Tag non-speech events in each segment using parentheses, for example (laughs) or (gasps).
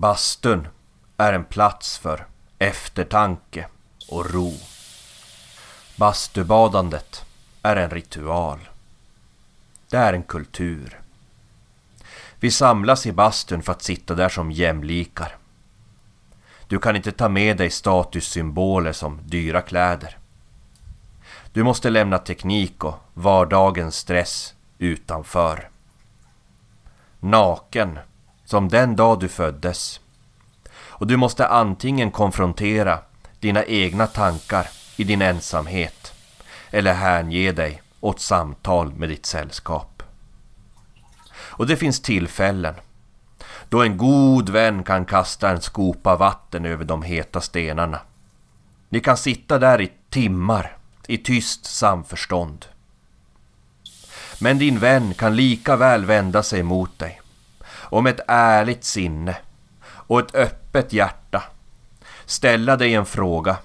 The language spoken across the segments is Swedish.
Bastun är en plats för eftertanke och ro. Bastubadandet är en ritual. Det är en kultur. Vi samlas i bastun för att sitta där som jämlikar. Du kan inte ta med dig statussymboler som dyra kläder. Du måste lämna teknik och vardagens stress utanför. Naken, som den dag du föddes. Och du måste antingen konfrontera dina egna tankar i din ensamhet eller hänge dig åt samtal med ditt sällskap. Och det finns tillfällen då en god vän kan kasta en skopa vatten över de heta stenarna. Ni kan sitta där i timmar i tyst samförstånd. Men din vän kan lika väl vända sig mot dig och med ett ärligt sinne och ett öppet hjärta ställa dig en fråga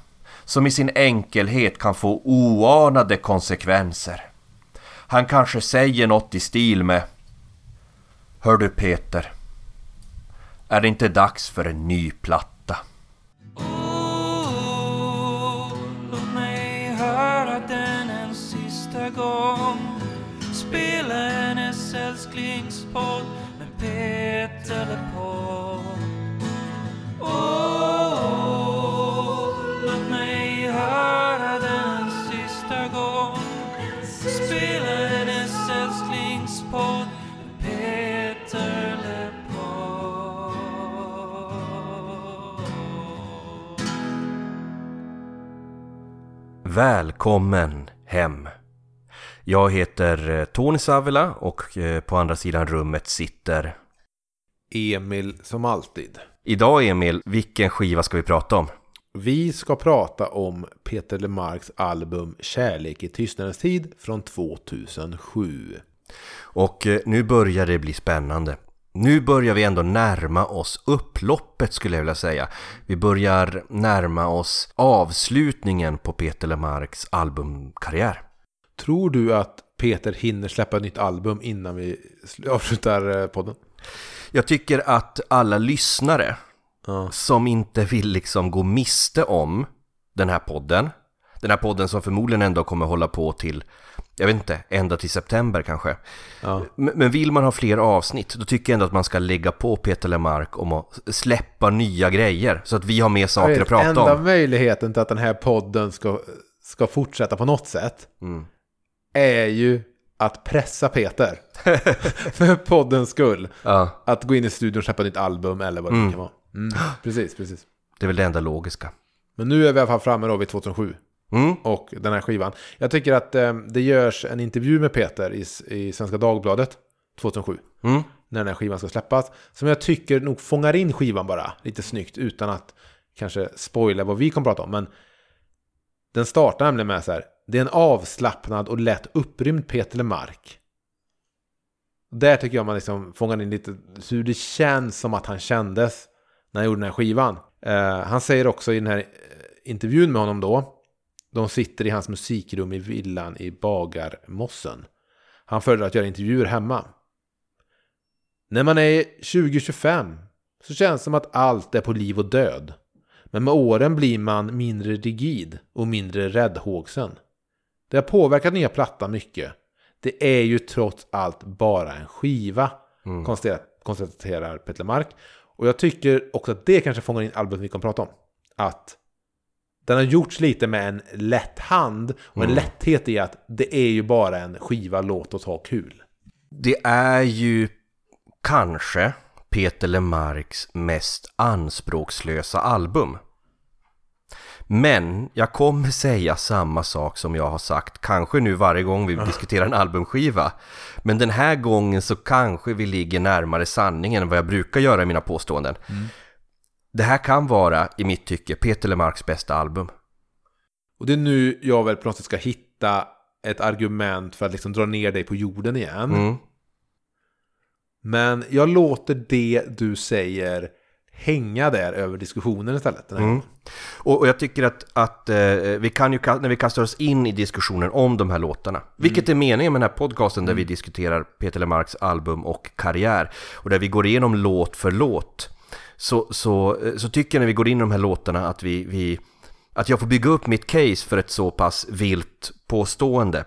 som i sin enkelhet kan få oanade konsekvenser. Han kanske säger något i stil med Hör du Peter, är det inte dags för en ny platta? Oh, låt mig höra den en sista gång Spela hennes älsklingspodd med Peter Oh, låt mig höra den en sista gång. Spela hennes älsklingspodd Peter LePold Välkommen hem! Jag heter eh, Tony Savila och eh, på andra sidan rummet sitter Emil som alltid. Idag Emil, vilken skiva ska vi prata om? Vi ska prata om Peter Lemarks album Kärlek i tystnadens tid från 2007. Och eh, nu börjar det bli spännande. Nu börjar vi ändå närma oss upploppet skulle jag vilja säga. Vi börjar närma oss avslutningen på Peter Lemarks albumkarriär. Tror du att Peter hinner släppa ett nytt album innan vi sl- (laughs) avslutar eh, podden? Jag tycker att alla lyssnare Ja. som inte vill liksom gå miste om den här podden, den här podden som förmodligen ändå kommer hålla på till, jag vet inte, ända till september kanske. Ja. Men vill man ha fler avsnitt, då tycker jag ändå att man ska lägga på Peter Lemark om att släppa nya grejer, så att vi har mer saker att prata Enda om. möjligheten till att den här podden ska, ska fortsätta på något sätt Mm. är ju att pressa Peter. (laughs) För poddens skull. Ja, Att gå in i studion och släppa nytt album eller vad det Mm. kan vara. Mm. Precis, precis. det är väl det enda logiska. Men nu är vi i alla fall framme då vid 2007. Mm. och den här skivan. Jag tycker att eh, det görs en intervju med Peter i, i Svenska Dagbladet 2007. Mm. När den här skivan ska släppas. Som jag tycker nog fångar in skivan bara lite snyggt utan att kanske spoila vad vi kommer prata om. Men den startar nämligen med så här. Det är en avslappnad och lätt upprymd Peter Lemark. Där tycker jag man liksom fångar in lite hur det känns som att han kändes när han gjorde den här skivan. Eh, han säger också i den här eh, intervjun med honom då. De sitter i hans musikrum i villan i Bagarmossen. Han föredrar att göra intervjuer hemma. När man är 20-25 så känns det som att allt är på liv och död. Men med åren blir man mindre rigid och mindre räddhågsen. Det har påverkat nya plattan mycket. Det är ju trots allt bara en skiva, Mm. konstaterar, konstaterar Peter Mark. Och jag tycker också att det kanske fångar in albumet vi kommer prata om. Att den har gjorts lite med en lätt hand och en Mm. lätthet i att det är ju bara en skiva, låt oss ha kul. Det är ju kanske Peter Lemarks mest anspråkslösa album. Men jag kommer säga samma sak som jag har sagt, kanske nu varje gång vi diskuterar en albumskiva. Men den här gången så kanske vi ligger närmare sanningen än vad jag brukar göra i mina påståenden. Det här kan vara, i mitt tycke, Peter Lemarks bästa album. Och det är nu jag väl på något sätt ska hitta ett argument för att liksom dra ner dig på jorden igen. Mm. Men jag låter det du säger hänga där över diskussionen istället. Mm. Och, och jag tycker att, att eh, vi kan ju, när vi kastar oss in i diskussionen om de här låtarna, vilket är meningen med den här podcasten där vi diskuterar Peter Lemarks album och karriär, och där vi går igenom låt för låt, så, så, så tycker jag när vi går in i de här låtarna att vi, vi att jag får bygga upp mitt case för ett så pass vilt påstående.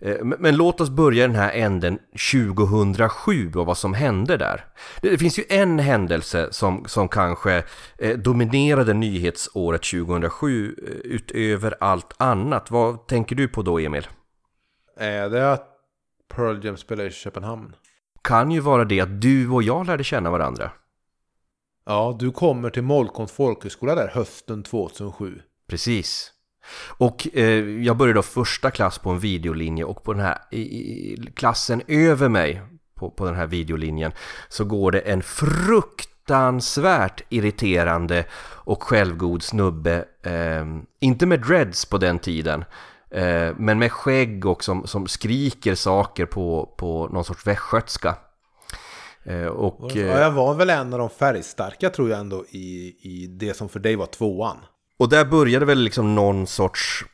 Eh, Men, låt oss börja den här änden 2007 och vad som hände där. Det, finns ju en händelse som, som kanske eh, dominerade nyhetsåret 2007 eh, utöver allt annat. Vad tänker du på då Emil? Är det att Pearl Jam spelar i Köpenhamn? Kan ju vara det att du och jag lärde känna varandra. Ja, du kommer till Molkoms folkhögskola där hösten 2007. Precis. Och eh, jag började då första klass på en videolinje och på den här i, i, klassen över mig på, på den här videolinjen så går det en fruktansvärt irriterande och självgod snubbe, eh, inte med dreads på den tiden, eh, men med skägg och som, som skriker saker på, på någon sorts västgötska. Eh, och, Ja, jag var väl en av de färgstarka tror jag ändå i, i det som för dig var tvåan. Och där började väl liksom någon sorts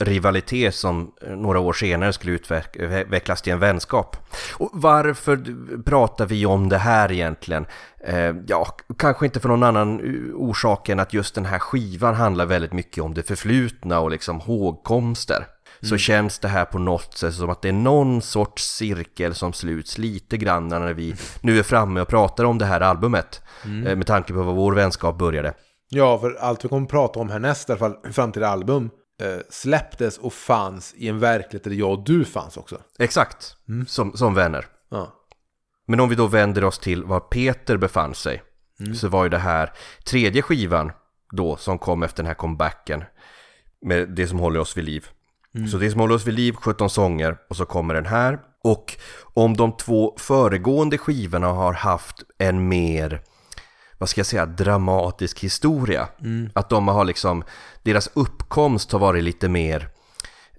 rivalitet som eh, några år senare skulle utvecklas till en vänskap. Och varför pratar vi om det här egentligen? Eh, ja, kanske inte för någon annan eh, orsak än att just den här skivan handlar väldigt mycket om det förflutna och liksom hågkomster. Så känns det här på något sätt som att det är någon sorts cirkel som sluts lite grann när vi nu är framme och pratar om det här albumet. Eh, med tanke på vad vår vänskap började. Ja, för allt vi kommer att prata om härnäst, i alla fall framtida album, eh, släpptes och fanns i en verklighet där jag och du fanns också. Exakt, som, som vänner. Ja. Men om vi då vänder oss till var Peter befann sig så var ju det här tredje skivan då som kom efter den här comebacken med det som håller oss vid liv. Så det som håller oss vid liv, 17 sånger och så kommer den här. Och om de två föregående skivorna har haft en mer, vad ska jag säga, dramatisk historia. Att de har liksom, deras uppkomst har varit lite mer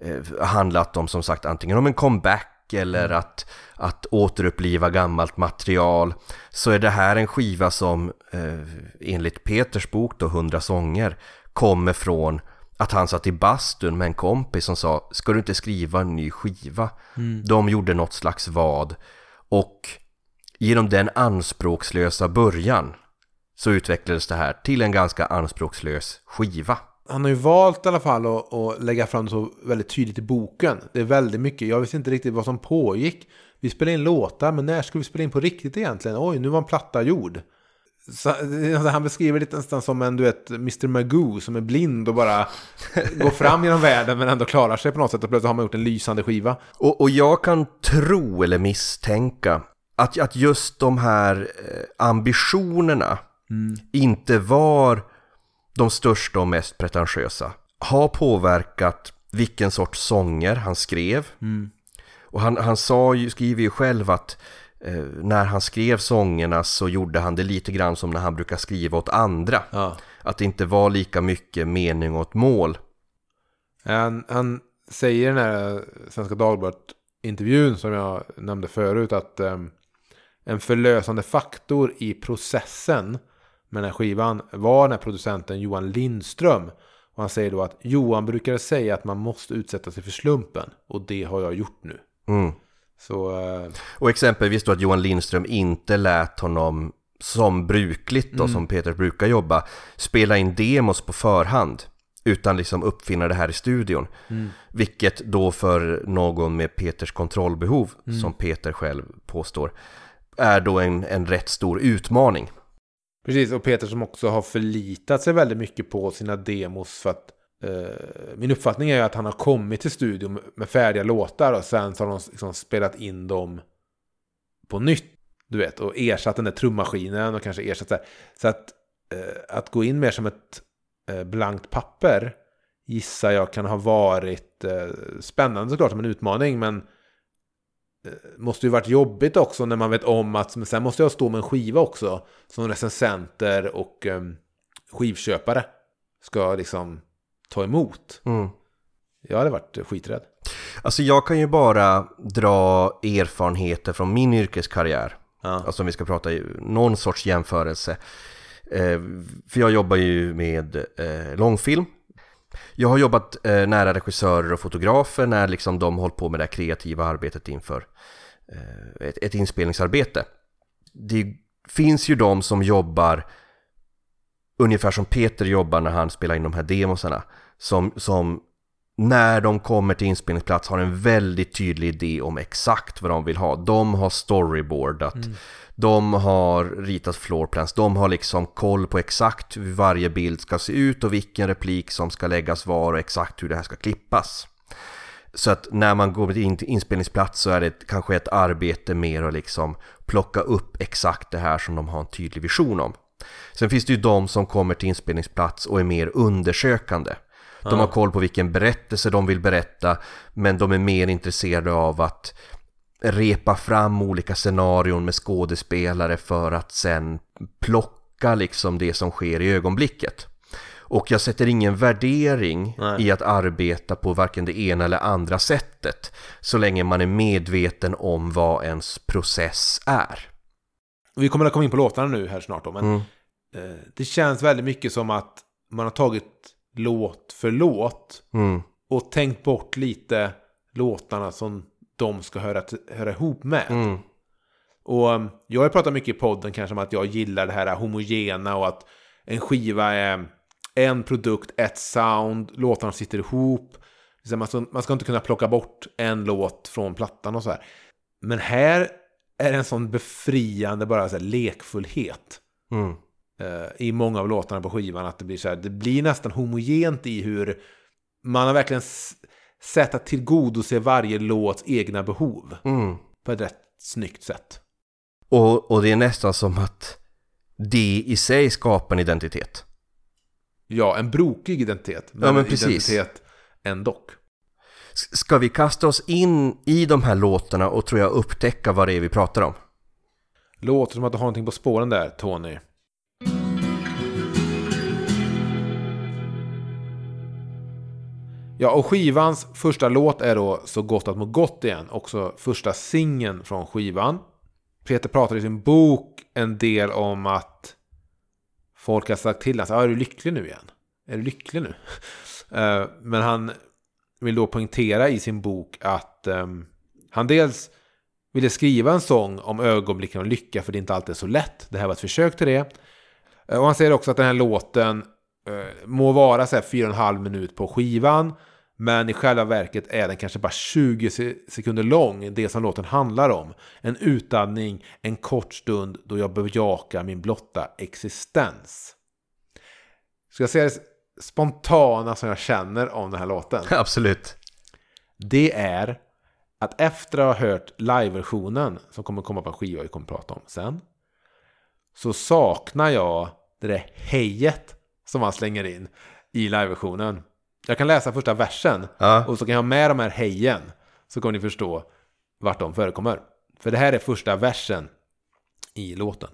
eh, handlat om som sagt antingen om en comeback eller att, att återuppliva gammalt material så är det här en skiva som eh, enligt Peters bok då 100 sånger kommer från att han satt i bastun med en kompis som sa ska du inte skriva en ny skiva? De gjorde något slags vad och genom den anspråkslösa början så utvecklades det här till en ganska anspråkslös skiva. Han har ju valt i alla fall att, att lägga fram det så väldigt tydligt i boken. Det är väldigt mycket. Jag visste inte riktigt vad som pågick. Vi spelade in låtar, men när skulle vi spela in på riktigt egentligen? Oj, nu var en platta gjord. Så, alltså, han beskriver det nästan som en, du vet, Mr. Magoo som är blind och bara (laughs) går fram genom världen men ändå klarar sig på något sätt och plötsligt har man gjort en lysande skiva. Och, och jag kan tro eller misstänka att, att just de här eh, ambitionerna inte var de största och mest pretentiösa. Har påverkat vilken sorts sånger han skrev. Och han, han sa ju, skriver ju själv att eh, när han skrev sångerna så gjorde han det lite grann som när han brukar skriva åt andra. Ja. Att det inte var lika mycket mening åt mål. Han, han säger i den här Svenska Dagbladet-intervjun som jag nämnde förut att ehm, en förlösande faktor i processen med den här skivan var den här producenten Johan Lindström. Och han säger då att Johan brukade säga att man måste utsätta sig för slumpen och det har jag gjort nu. Mm. Så eh, Och exempelvis då att Johan Lindström inte lät honom som brukligt då, som Peter brukar jobba, spela in demos på förhand. Utan liksom uppfinna det här i studion. Vilket då för någon med Peters kontrollbehov, som Peter själv påstår, är då en, en rätt stor utmaning. Precis, och Peter som också har förlitat sig väldigt mycket på sina demos för att eh, min uppfattning är ju att han har kommit till studion med färdiga låtar och sen så har de liksom spelat in dem på nytt. Du vet, och ersatt den där trummaskinen och kanske ersatt det. Så att, eh, att gå in mer som ett eh, blankt papper gissar jag kan ha varit eh, spännande såklart som en utmaning men eh, måste ju varit jobbigt också när man vet om att men sen måste jag stå med en skiva också som recensenter och eh, skivköpare ska liksom ta emot. Mm. Jag hade varit skiträdd. Alltså jag kan ju bara dra erfarenheter från min yrkeskarriär. Ja. Alltså om vi ska prata någon sorts jämförelse. Eh, för jag jobbar ju med eh, långfilm. Jag har jobbat eh, nära regissörer och fotografer när liksom de hållit på med det här kreativa arbetet inför eh, ett, ett inspelningsarbete. Det finns ju de som jobbar ungefär som Peter jobbar när han spelar in de här demosarna. Som, som när de kommer till inspelningsplats har en väldigt tydlig idé om exakt vad de vill ha. De har storyboardat, de har ritat floorplans, de har liksom koll på exakt hur varje bild ska se ut och vilken replik som ska läggas var och exakt hur det här ska klippas. Så att när man går in till inspelningsplats så är det kanske ett arbete mer att liksom plocka upp exakt det här som de har en tydlig vision om. Sen finns det ju de som kommer till inspelningsplats och är mer undersökande. De har koll på vilken berättelse de vill berätta men de är mer intresserade av att repa fram olika scenarion med skådespelare för att sen plocka liksom det som sker i ögonblicket. Och jag sätter ingen värdering Nej. i att arbeta på varken det ena eller andra sättet så länge man är medveten om vad ens process är. Vi kommer att komma in på låtarna nu här snart då, men Mm. eh, det känns väldigt mycket som att man har tagit låt för låt Mm. och tänkt bort lite låtarna som de ska höra, höra ihop med. Mm. Och um, jag har pratat mycket i podden kanske om att jag gillar det här homogena och att en skiva är en produkt, ett sound, låtarna sitter ihop. Man ska, inte kunna plocka bort en låt från plattan och så här. Men här är det en sån befriande bara så lekfullhet Mm. Eh, i många av låtarna på skivan. Att det blir så här, det blir nästan homogent i hur man har verkligen sett att tillgodose varje låts egna behov Mm. på ett rätt snyggt sätt. Och, och det är nästan som att det i sig skapar en identitet. Ja, en brokig identitet. Men, Ja, men en precis. identitet. S- Ska vi kasta oss in i de här låtarna och tror jag upptäcka vad det är vi pratar om? Låter som att du har någonting på spåren där, Tony. Ja, och skivans första låt är då Så gott att må gott igen. Också första singeln från skivan. Peter pratar i sin bok en del om att folk har sagt till honom, ah, är du lycklig nu igen? Är du lycklig nu? (laughs) Eh, men han vill då poängtera i sin bok att ehm, han dels ville skriva en sång om ögonblicken av lycka för det är inte alltid så lätt. Det här var ett försök till det. Eh, och han säger också att den här låten må vara så här fyra och en halv minut på skivan. Men i själva verket är den kanske bara 20 se- sekunder lång, det som låten handlar om. En utandning, en kort stund då jag bejakar min blotta existens. Ska jag säga det spontana som jag känner om den här låten? (laughs) Absolut. Det är att efter att ha hört live-versionen som kommer komma på en skiva vi kommer prata om sen. Så saknar jag det där hejet som han slänger in i live-versionen. Jag kan läsa första versen Ja. och så kan jag ha med de här hejen. Så kommer ni förstå vart de förekommer. För det här är första versen i låten.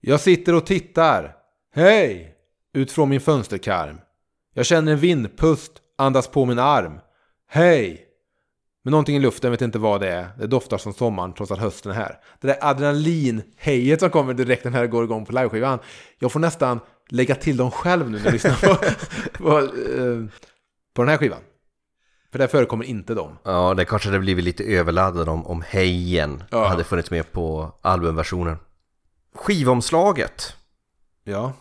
Jag sitter och tittar. Hej! Ut från min fönsterkarm. Jag känner en vindpust andas på min arm. Hej! Men någonting i luften vet inte vad det är. Det doftar som sommaren trots att hösten är här. Det där adrenalinhejet som kommer direkt när det går igång på liveskivan. Jag får nästan lägga till dem själv nu när jag lyssnar på, (laughs) på, eh, på den här skivan. För där förekommer inte dem. Ja, det kanske hade blivit lite överladdad om, om Hejen Ja. hade funnits med på albumversionen. Skivomslaget Ja.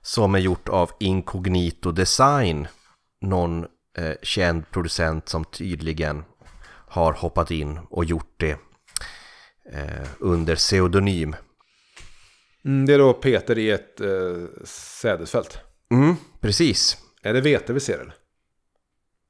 som är gjort av Incognito Design, någon eh, känd producent som tydligen har hoppat in och gjort det eh, under pseudonym. Mm, det är då Peter i ett eh, sädesfält. Mm, precis. Är det vete vi ser eller?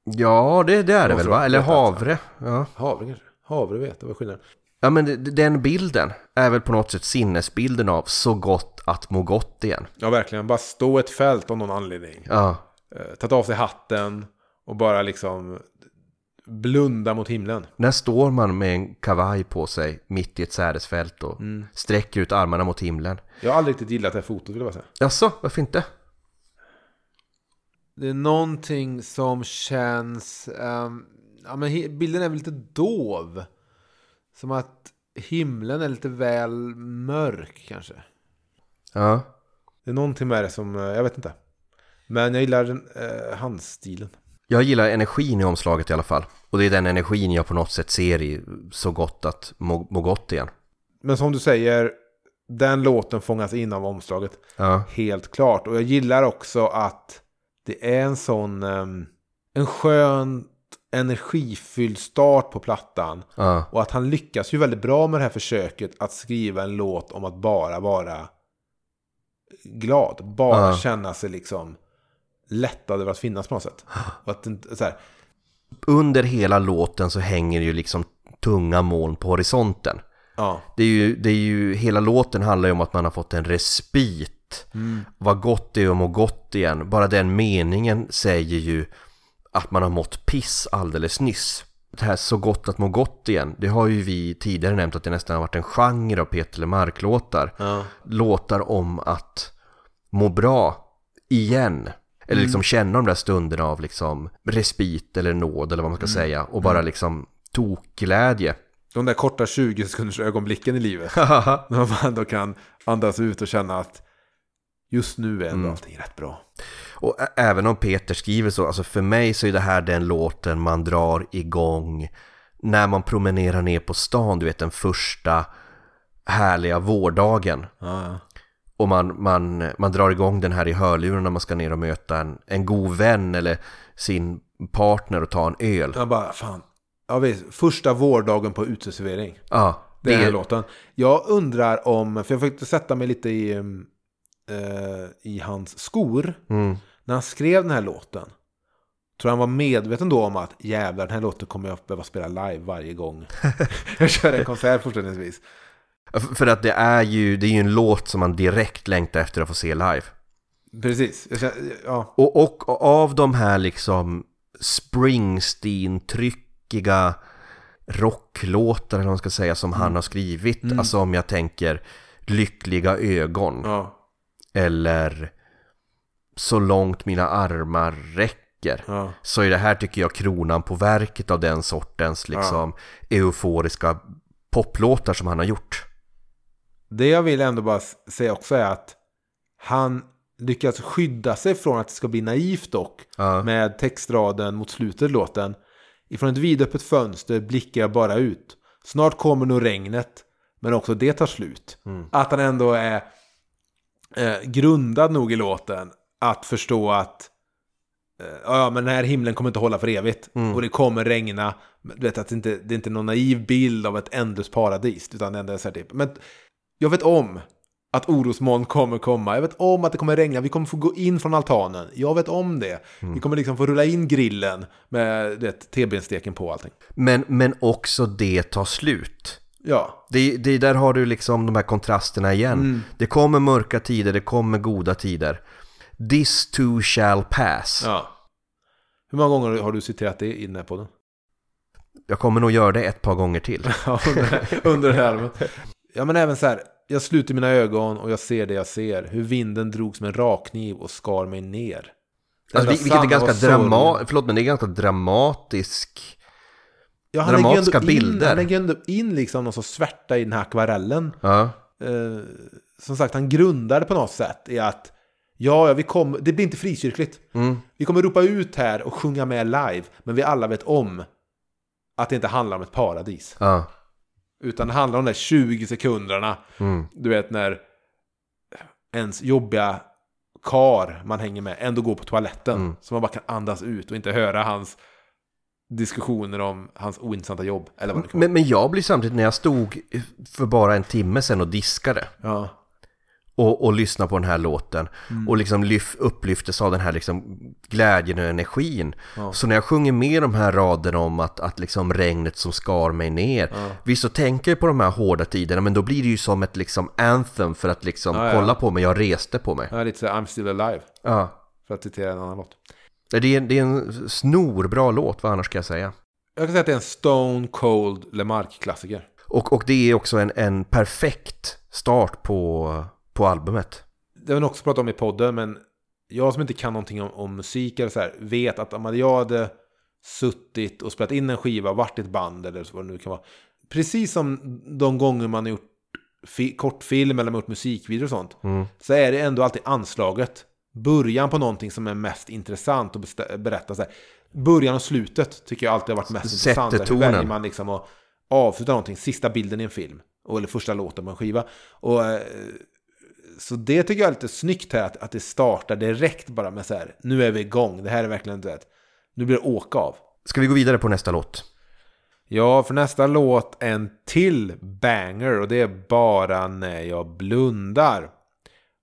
Ja, det, det är det väl va? Eller alltså. havre. Ja. Havre kanske? Havre vete, vad är skillnaden? ja, men det- den bilden är väl på något sätt sinnesbilden av så gott att må gott igen. Ja, verkligen. Bara stå ett fält av någon anledning. Ja, Eh, tagit av sig hatten och bara liksom blunda mot himlen. När står man med en kavaj på sig mitt i ett sädesfält och Mm. sträcker ut armarna mot himlen? Jag har aldrig riktigt gillat det här fotot vill jag bara säga. Jaså, varför inte? Det är någonting som känns... ehm, ja, men bilden är väl lite dov. Som att himlen är lite väl mörk kanske. Ja, Det är någonting med det som... eh, Jag vet inte. Men jag gillar den, eh, handstilen. Jag gillar energin i omslaget i alla fall. Och det är den energin jag på något sätt ser i så gott att må, må gott igen. Men som du säger, den låten fångas in av omslaget. Ja. Helt klart. Och jag gillar också att det är en sån... ehm, en skön energifylld start på plattan. Ja. Och att han lyckas ju väldigt bra med det här försöket att skriva en låt om att bara vara glad. Bara Ja. känna sig liksom lättad över att finnas på något sätt. (gasps) Och att, så här, Under hela låten så hänger ju liksom tunga moln på horisonten. ja. Det är ju, det är ju, hela låten handlar ju om att man har fått en respit. Vad gott det är att må gott igen. Bara den meningen säger ju att man har mått piss alldeles nyss. Det här så gott att må gott igen, det har ju vi tidigare nämnt att det nästan har varit en genre av Peter LeMarc-låtar. Ja. Låtar om att må bra igen. Eller liksom känna de där stunderna av liksom respit eller nåd eller vad man ska säga. Och bara liksom tokglädje. De där korta 20 sekunders ögonblicken i livet. (laughs) När man ändå kan andas ut och känna att just nu är ändå allting rätt bra. Och även om Peter skriver så, alltså för mig så är det här den låten man drar igång när man promenerar ner på stan, du vet den första härliga vårdagen. Ja, ja. Och man, man, man drar igång den här i hörluren när man ska ner och möta en, en god vän eller sin partner och ta en öl. Jag bara, fan. Ja, visst. Första vårdagen på uteservering. Ja, Den här det, låten. Jag undrar om, för jag försökte sätta mig lite i, eh, i hans skor. mm, När han skrev den här låten. Tror han var medveten då om att jävlar den här låten kommer jag behöva spela live varje gång. (laughs) jag kör en konsert fortsättningsvis. För att det är ju, det är ju en låt som man direkt längtar efter att få se live. Precis. Ja. Och, och, och av de här liksom Springsteen-tryckiga rocklåtar eller vad man ska säga som han har skrivit. Alltså om jag tänker Lyckliga ögon Ja. eller Så långt mina armar räcker. Ja. Så är det här tycker jag kronan på verket av den sortens liksom euforiska poplåtar som han har gjort. Det jag vill ändå bara säga också är att han lyckas skydda sig från att det ska bli naivt dock. Ja. Med textraden mot slutet av låten. Ifrån ett vidöppet fönster blickar jag bara ut. Snart kommer nog regnet. Men också det tar slut. Att han ändå är eh, grundad nog i låten. Att förstå att eh, ja, men den här himlen kommer inte hålla för evigt. Och det kommer regna. Du vet att det inte det är inte någon naiv bild av ett ändlöst paradis. Utan det är så här typ. Men jag vet om att orosmoln kommer komma. Jag vet om att det kommer regna. Vi kommer få gå in från altanen. Jag vet om det. Vi kommer liksom få rulla in grillen med T-bensteken på allting. Men, men också det tar slut. Ja, Det, det där har du liksom de här kontrasterna igen. Mm. Det kommer mörka tider, det kommer goda tider. This too shall pass. ja. Hur många gånger har du citerat det i den här podden? Jag kommer nog göra det ett par gånger till. (laughs) Under, under det här. Ja, men även så här. Jag sluter mina ögon och jag ser det jag ser. Hur vinden drog som en rakkniv och skar mig ner. Alltså, vilket är ganska var sorg. drama förlåt men det är ganska dramatisk. Ja, han lägger dramatiska in, bilder. Han lägger ändå in liksom någon sorts svärta i den här akvarellen. Ja. Eh, som sagt, han grundar det på något sätt i att ja, ja vi kommer, det blir inte frikyrkligt. Mm. Vi kommer ropa ut här och sjunga med live, men vi alla vet om att det inte handlar om ett paradis. Ja. Utan det handlar om de där 20 sekunderna. Mm. Du vet när ens jobbiga kar man hänger med ändå går på toaletten. Mm. Så man bara kan andas ut och inte höra hans diskussioner om hans ointressanta jobb. Eller vad det kan. Men, men jag blir samtidigt när jag stod för bara en timme sedan och diskade Ja. Och, och lyssnade på den här låten Mm. och liksom lyf, upplyftes av den här liksom glädjen och energin. Ja. Så när jag sjunger med de här raderna om att, att liksom regnet som skar mig ner. Ja. Visst så tänker jag på de här hårda tiderna men då blir det ju som ett liksom anthem för att liksom Ja, ja. kolla på mig, jag reste på mig. Ja, lite så I'm still alive. Ja. För att citera en annan låt. Det är, det är en snorbra låt, vad annars ska jag säga? Jag kan säga att det är en Stone Cold LeMarc-klassiker. Och, och det är också en, en perfekt start på, på albumet. Det har vi också pratat om i podden, men jag som inte kan någonting om, om musik eller så här, vet att om jag hade suttit och spelat in en skiva, varit i ett band eller så vad det nu kan vara. Precis som de gånger man har gjort fi- kortfilm eller man gjort musikvideo och sånt. Mm. Så är det ändå alltid anslaget. Början på någonting som är mest intressant att berätta. Så här. Början och slutet tycker jag alltid har varit mest Sätter intressant. Hur tonen. väljer man liksom att avsluta någonting? Sista bilden i en film. Eller första låten på en skiva. Och, eh, så det tycker jag är lite snyggt här, att, att det startar direkt bara med så här, nu är vi igång, det här är verkligen, du vet, nu blir det åka av. Ska vi gå vidare på nästa låt? Ja, för nästa låt en till banger och det är bara när jag blundar.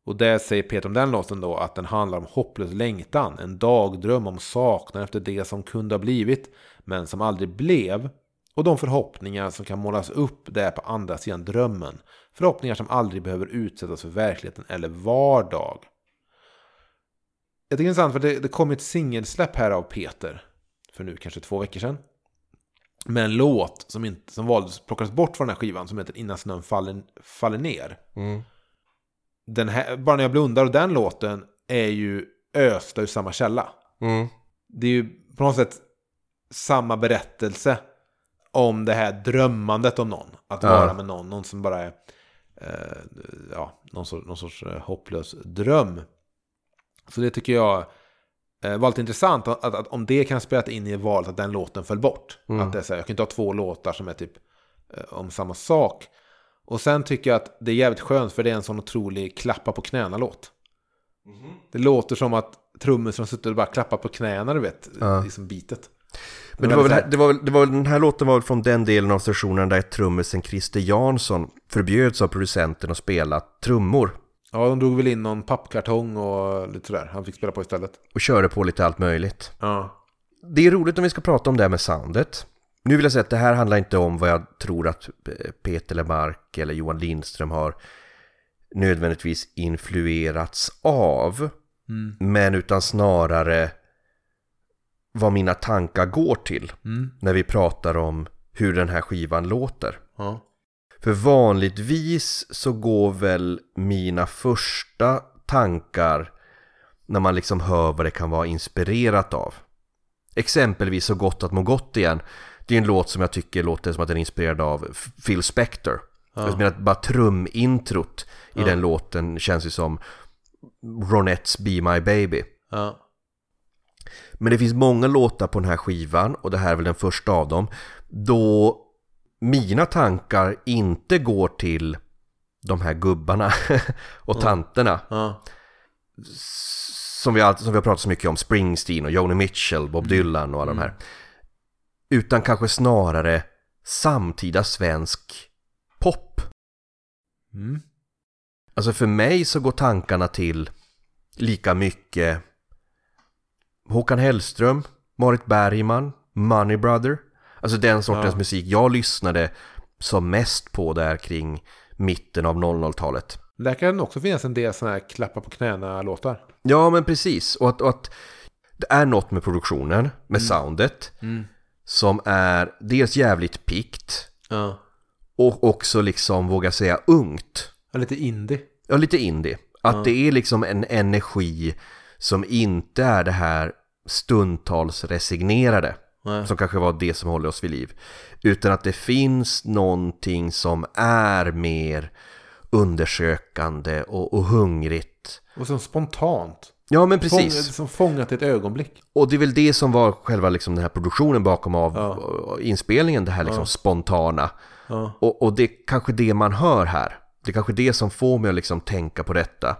Och det säger Peter om den låten då att den handlar om hopplös längtan, en dagdröm om saknad efter det som kunde ha blivit, men som aldrig blev. Och de förhoppningar som kan målas upp där på andra sidan drömmen. Förhoppningar som aldrig behöver utsättas för verkligheten eller vardag. Jag tycker det är intressant för det, det kom ett singelsläpp här av Peter. För nu kanske två veckor sedan. Med en låt som, inte, som valdes, plockades bort från den här skivan som heter Innan snön faller, faller ner. Den här, bara när jag blundar och den låten är ju östa ur samma källa. Mm. Det är ju på något sätt samma berättelse om det här drömmandet om någon. Att Ja. vara med någon, någon som bara är eh, ja, någon, sorts, någon sorts eh, hopplös dröm. Så det tycker jag eh, var lite intressant. Att, att, att om det kan spela in i valet att den låten föll bort. Att det är så här, jag kan inte ha två låtar som är typ eh, om samma sak. Och sen tycker jag att det är jävligt skönt för det är en sån otrolig klappa på knäna-låt. Det låter som att trummisen har suttit och bara klappat på knäna, du vet, Ja. liksom bitet. Men det var, väl, det, var, väl- det var väl, den här låten var från den delen av sessionen där trummisen Christer Jansson förbjöds av producenten att spela trummor. Ja, de drog väl in någon pappkartong och lite sådär. Han fick spela på istället. Och körde på lite allt möjligt. Ja. Det är roligt om vi ska prata om det här med soundet. Nu vill jag säga att det här handlar inte om vad jag tror att eh, Peter Lemark eller Johan Lindström har nödvändigtvis influerats av. Men utan snarare vad mina tankar går till när vi pratar om hur den här skivan låter. Ja. För vanligtvis så går väl mina första tankar när man liksom hör vad det kan vara inspirerat av. Exempelvis Så gott att må gott igen. Det är en låt som jag tycker låter som att den är inspirerad av Phil Spector. Jag menar bara trumintrot i den låten känns ju som Ronettes Be My Baby. Ja. Men det finns många låtar på den här skivan och det här är väl den första av dem. Då mina tankar inte går till de här gubbarna (laughs) och tanterna. Ja. Som vi, alltid, som vi har pratat så mycket om, Springsteen och Joni Mitchell, Bob Dylan och alla de här. Utan kanske snarare samtida svensk pop. Mm. Alltså för mig så går tankarna till lika mycket Håkan Hellström, Marit Bergman, Money Brother. Alltså den sortens Ja. musik jag lyssnade som mest på där kring mitten av 00-talet. Där kan det också finnas en del sådana här klappa på knäna-låtar. Ja men precis, och att, och att det är något med produktionen, med soundet som är dels jävligt pikt Ja. och också liksom, våga säga, ungt. Ja, Lite indie. Ja, lite indie. Att det är liksom en energi som inte är det här stundtals resignerade. Nej. Som kanske var det som håller oss vid liv. Utan att det finns någonting som är mer undersökande och, och hungrigt. Och som spontant. Ja men Fång, precis. som fångat ett ögonblick. Och det är väl det som var själva liksom den här produktionen bakom av Ja. inspelningen. Det här liksom spontana. Ja. Och, och det är kanske det man hör här. Det är kanske det som får mig att liksom tänka på detta.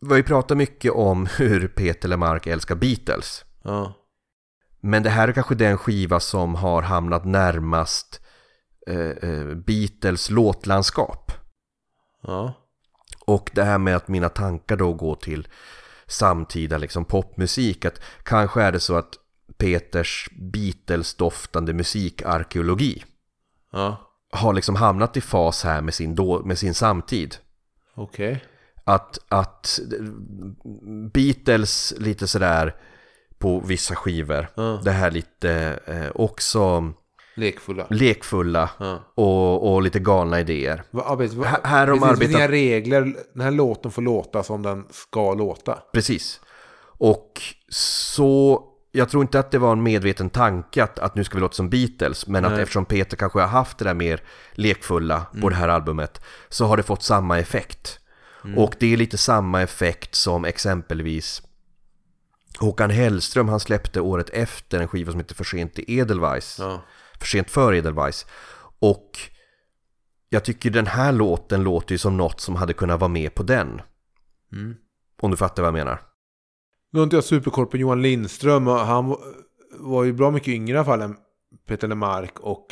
Vi har ju pratat mycket om hur Peter Lemark älskar Beatles. Ja. Men det här är kanske den skiva som har hamnat närmast eh, eh, Beatles låtlandskap. Ja. Och det här med att mina tankar då går till samtida liksom popmusik. Att kanske är det så att Peters Beatles-doftande musikarkeologi Ja. har liksom hamnat i fas här med sin, då, med sin samtid. Okej. Att, att Beatles lite sådär på vissa skivor. Ja. Det här lite eh, också Lekfulla. lekfulla Ja. och, och lite galna idéer. Va, arbet, va, Här- här de arbetat- inga regler. Den här låten får låta som den ska låta. Precis. Och så, jag tror inte att det var en medveten tanke att, att nu ska vi låta som Beatles, men att Nej. eftersom Peter kanske har haft det där mer lekfulla på det här albumet, så har det fått samma effekt. Och det är lite samma effekt som exempelvis Håkan Hellström, han släppte året efter en skiva som heter För sent i Edelweiss. Ja. För sent för Edelweiss. Och jag tycker den här låten låter ju som något som hade kunnat vara med på den. Mm. Om du fattar vad jag menar. Nu har inte jag superkoll på Johan Lindström. och Han var- ju bra mycket yngre i alla fall än Peter Lemark. Och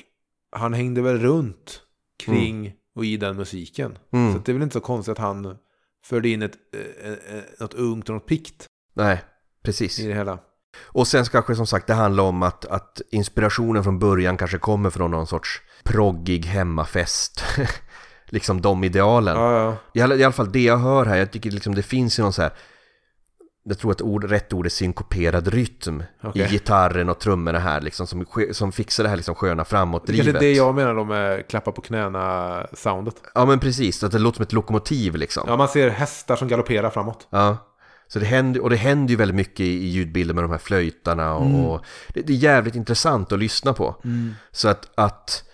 han hängde väl runt kring och i den musiken. Mm. Så det är väl inte så konstigt att han förde in ett, eh, eh, något ungt och något pikt Nej, precis. i det hela. Och sen kanske som sagt det handla om att, att inspirationen från början kanske kommer från någon sorts proggig hemmafest. (laughs) liksom de idealen. Ja, ja. I alla, fall det jag hör här, jag tycker liksom det finns ju någon så här jag tror att ord, rätt ord är synkoperad rytm Okej. i gitarren och trummorna här liksom som, som fixar det här liksom sköna Det framåtdrivet. är det jag menar då med klappa på knäna-soundet. Ja men precis, att det låter som ett lokomotiv liksom. Ja, man ser hästar som galopperar framåt. Ja. Så det händer, och det händer ju väldigt mycket i, i ljudbilden med de här flöjtarna och, och det, det är jävligt intressant att lyssna på. Så att, att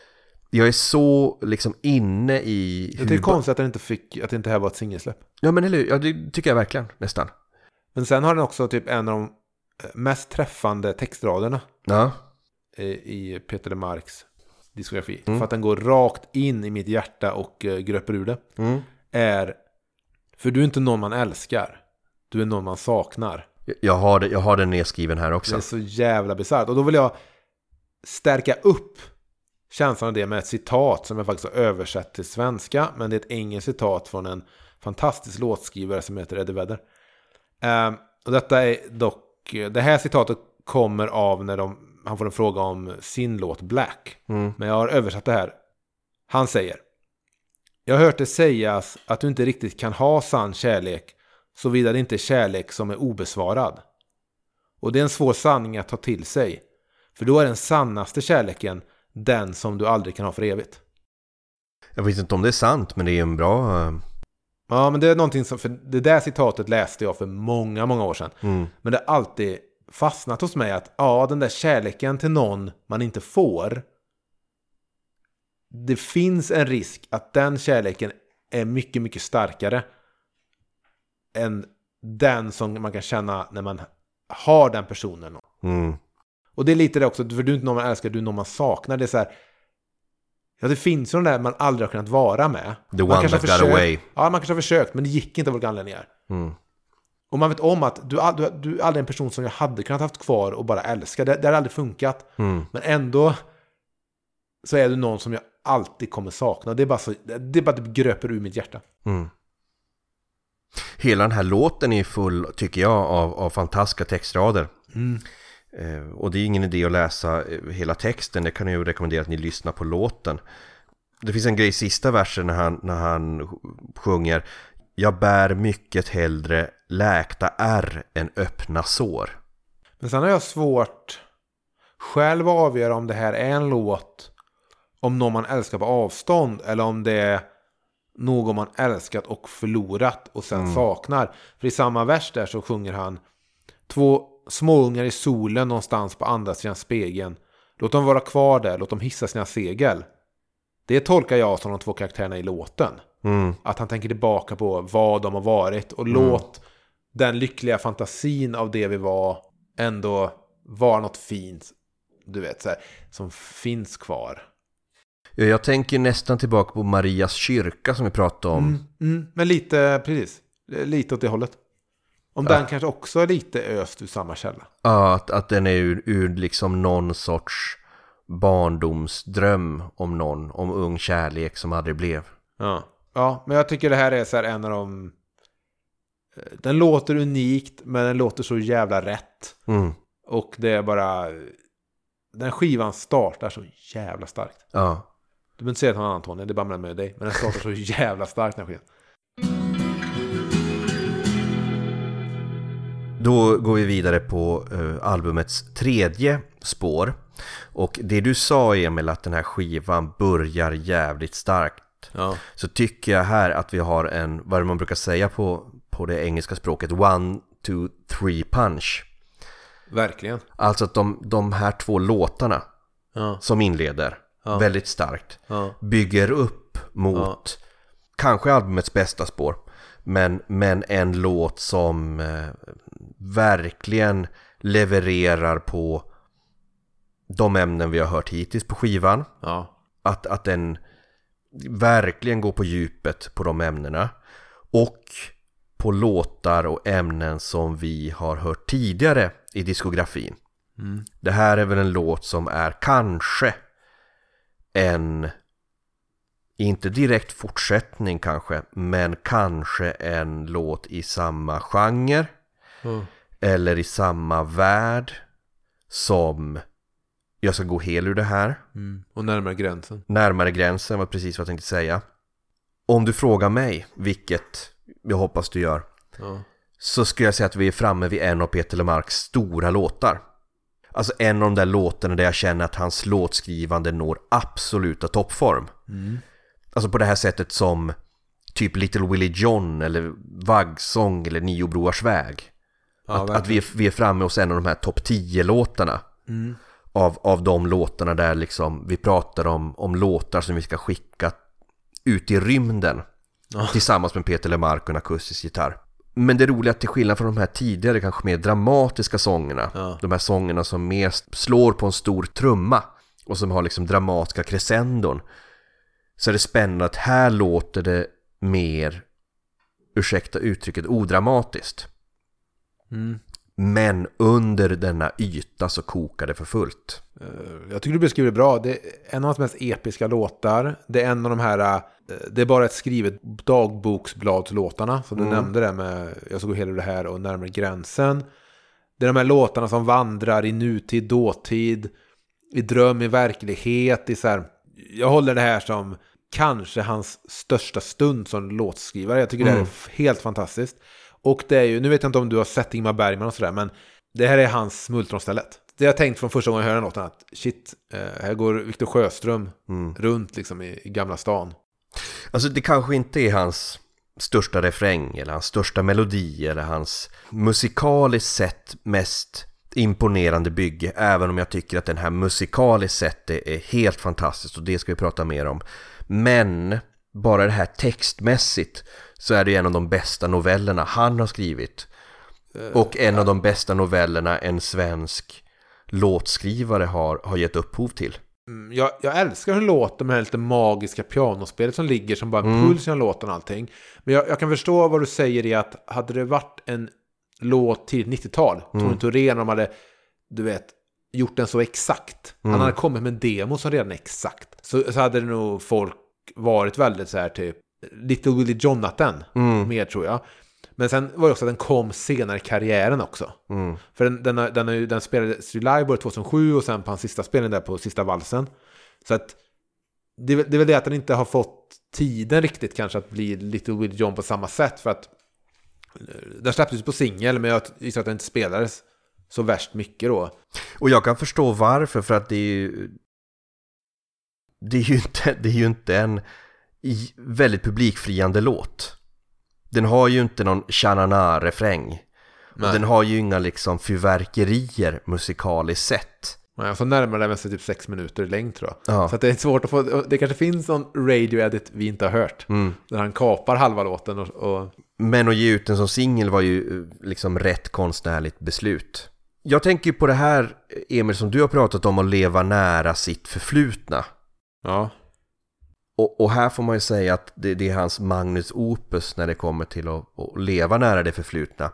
jag är så liksom inne i... Det är hur- konstigt att det inte fick, att det inte här var ett singelsläpp. Ja men eller hur? ja, det tycker jag verkligen nästan. Men sen har den också typ en av de eh, mest träffande textraderna Ja, i Peter Lemarks diskografi. För att den går rakt in i mitt hjärta och eh, gröper ur det. Mm. Är, för du är inte någon man älskar. Du är någon man saknar. jag har, det, jag har den nedskriven här Det också. är så jävla bisarrt. Och då vill jag stärka upp känslan av det med ett citat som jag faktiskt har översatt till svenska. Men det är ett engelskt citat från en fantastisk låtskrivare som heter Eddie Vedder. Ehm, och detta är dock, det här citatet kommer av när de, han får en fråga om sin låt Black. Mm. Men jag har översatt det här. Han säger. Jag har hört det sägas att du inte riktigt kan ha sann kärlek såvida det inte är kärlek som är obesvarad. Och det är en svår sanning att ta till sig. För då är den sannaste kärleken den som du aldrig kan ha för evigt. Jag vet inte om det är sant, men det är en bra... eh, Ja, men det är någonting som, för det där citatet läste jag för många, många år sedan. Mm. Men det har alltid fastnat hos mig att ja, den där kärleken till någon man inte får. Det finns en risk att den kärleken är mycket, mycket starkare än den som man kan känna när man har den personen. Mm. Och det är lite det också, för du är inte någon man älskar, du är någon man saknar. Det är så här, ja det finns ju de där man aldrig har kunnat vara med. The man one kanske that got försökt- away. Ja, man kanske har försökt, men det gick inte av olika anledningar. Mm. Och man vet om att du, du, du är aldrig en person som jag hade kunnat haft kvar och bara älska. Det, det har aldrig funkat. Mm. Men ändå så är du någon som jag alltid kommer sakna. Det är bara så, det är bara det gröper ur mitt hjärta. Mm. Hela den här låten är full, tycker jag, av, av fantastiska textrader. Eh, och det är ingen idé att läsa eh, hela texten, det kan jag ju rekommendera att ni lyssnar på låten. Det finns en grej i sista versen när han, när han sjunger Jag bär mycket hellre läkta ärr än öppna sår. Men sen har jag svårt själv att avgöra om det här är en låt om någon man älskar på avstånd eller om det är någon man älskat och förlorat och sen saknar. För i samma vers där så sjunger han Två småungar i solen någonstans på andra sidan spegeln. Låt dem vara kvar där, låt dem hissa sina segel. Det tolkar jag som de två karaktärerna i låten. Mm. Att han tänker tillbaka på vad de har varit och låt den lyckliga fantasin av det vi var ändå vara något fint. Du vet, så här, som finns kvar. Ja, Jag tänker nästan tillbaka på Marias kyrka som vi pratade om. Mm, men lite, precis, lite åt det hållet. Om den kanske också är lite öst ur samma källa. Ja, att, att den är ur, ur liksom någon sorts barndomsdröm om någon, om ung kärlek som aldrig blev. Ja. ja, men jag tycker det här är så här en av de... eh, Den låter unikt, men den låter så jävla rätt. Mm. Och det är bara... Den skivan startar så jävla starkt. Ja. Du behöver inte säga till någon annan Tony, det är bara mellan mig och dig. Men den startar så jävla starkt den här skivan. Då går vi vidare på eh, albumets tredje spår. Och det du sa Emil att den här skivan börjar jävligt starkt. Ja. Så tycker jag här att vi har en, vad det man brukar säga på, på det engelska språket, one, two, three punch. Verkligen. Alltså att de, de här två låtarna Ja. som inleder Ja. väldigt starkt Ja. bygger upp mot kanske albumets bästa spår. Men, men en låt som eh, verkligen levererar på de ämnen vi har hört hittills på skivan. Att, att den, verkligen gå på djupet på de ämnena. Och på låtar och ämnen som vi har hört tidigare i diskografin. Det här är väl en låt som är kanske en, inte direkt fortsättning kanske, men kanske en låt i samma genre eller i samma värld som Jag ska gå hel ur det här. Mm. Och närmare gränsen. Närmare gränsen var precis vad jag tänkte säga. Om du frågar mig, vilket jag hoppas du gör, Ja. så skulle jag säga att vi är framme vid en av Peter Lemarks stora låtar. Alltså en av de där låtarna där jag känner att hans låtskrivande når absoluta toppform. Alltså på det här sättet som typ Little Willie John eller Vaggsång eller Nio Broars väg. Ja, att, att vi, är, vi är framme hos en av de här topp 10-låtarna. Av, av de låtarna där liksom vi pratar om, om låtar som vi ska skicka ut i rymden. Tillsammans med Peter Lemark och en akustisk gitarr. Men det roliga är att till skillnad från de här tidigare kanske mer dramatiska sångerna. Ja. De här sångerna som mer slår på en stor trumma. Och som har liksom dramatiska crescendon. Så är det spännande att här låter det mer, ursäkta uttrycket, odramatiskt. Mm. Men under denna yta så kokar det för fullt. Eh, Jag tycker du beskriver det bra. Det är en av hans mest episka låtar. Det är en av de här, eh, det är bara ett skrivet dagboksbladslåtarna. Som du nämnde det med Jag ska gå hela det här och närmare gränsen. Det är de här låtarna som vandrar i nutid, dåtid, i dröm, i verklighet. I så här, jag håller det här som kanske hans största stund som låtskrivare. Jag tycker det här är f- helt fantastiskt. Och det är ju, nu vet jag inte om du har sett Ingmar Bergman och sådär, men det här är hans smultronstället. Det har jag tänkt från första gången jag hörde låten att shit, eh, här går Viktor Sjöström runt liksom i, i Gamla stan. Alltså det kanske inte är hans största refräng eller hans största melodi eller hans musikaliskt sett mest imponerande bygge även om jag tycker att den här musikaliskt sett är, är helt fantastiskt och det ska vi prata mer om. Men bara det här textmässigt så är det en av de bästa novellerna han har skrivit. Och en av de bästa novellerna en svensk låtskrivare har, har gett upphov till. Mm, Jag, jag älskar hur det låter med det här lite magiska pianospelet som ligger som bara en puls genom låten och allting. Men jag, jag kan förstå vad du säger i att hade det varit en låt tidigt 90-tal, mm. Tony Thorén, de hade, du vet, gjort den så exakt. Han hade kommit med en demo som redan är exakt. Så, så hade det nog folk varit väldigt så här typ, Little Willie Jonathan, mer tror jag. Men sen var det också att den kom senare i karriären också. För den, den, den, ju- den spelades ju live både 2007 och sen på hans sista spelning där på sista valsen. Så att det, det är väl det att den inte har fått tiden riktigt kanske att bli Little Willie John på samma sätt. För att eh, den släpptes på singel men jag gissar att den inte spelades så värst mycket då. Och jag kan förstå varför, för att det är ju... Det är ju inte, det är ju inte en väldigt publikfriande låt. Den har ju inte någon shanana-refräng. Och Nej. den har ju inga liksom fyrverkerier musikaliskt sett. Men jag får närmare den med sig typ sex minuter i längd tror jag. Ja. Så det är svårt att få, det kanske finns någon radio-edit vi inte har hört. Där han kapar halva låten och, och Men att ge ut den som singel var ju eh, liksom rätt konstnärligt beslut. Jag tänker ju på det här, Emil, som du har pratat om att leva nära sitt förflutna. ja. Och, och här får man ju säga att det, det är hans Magnus Opus när det kommer till att, att leva nära det förflutna.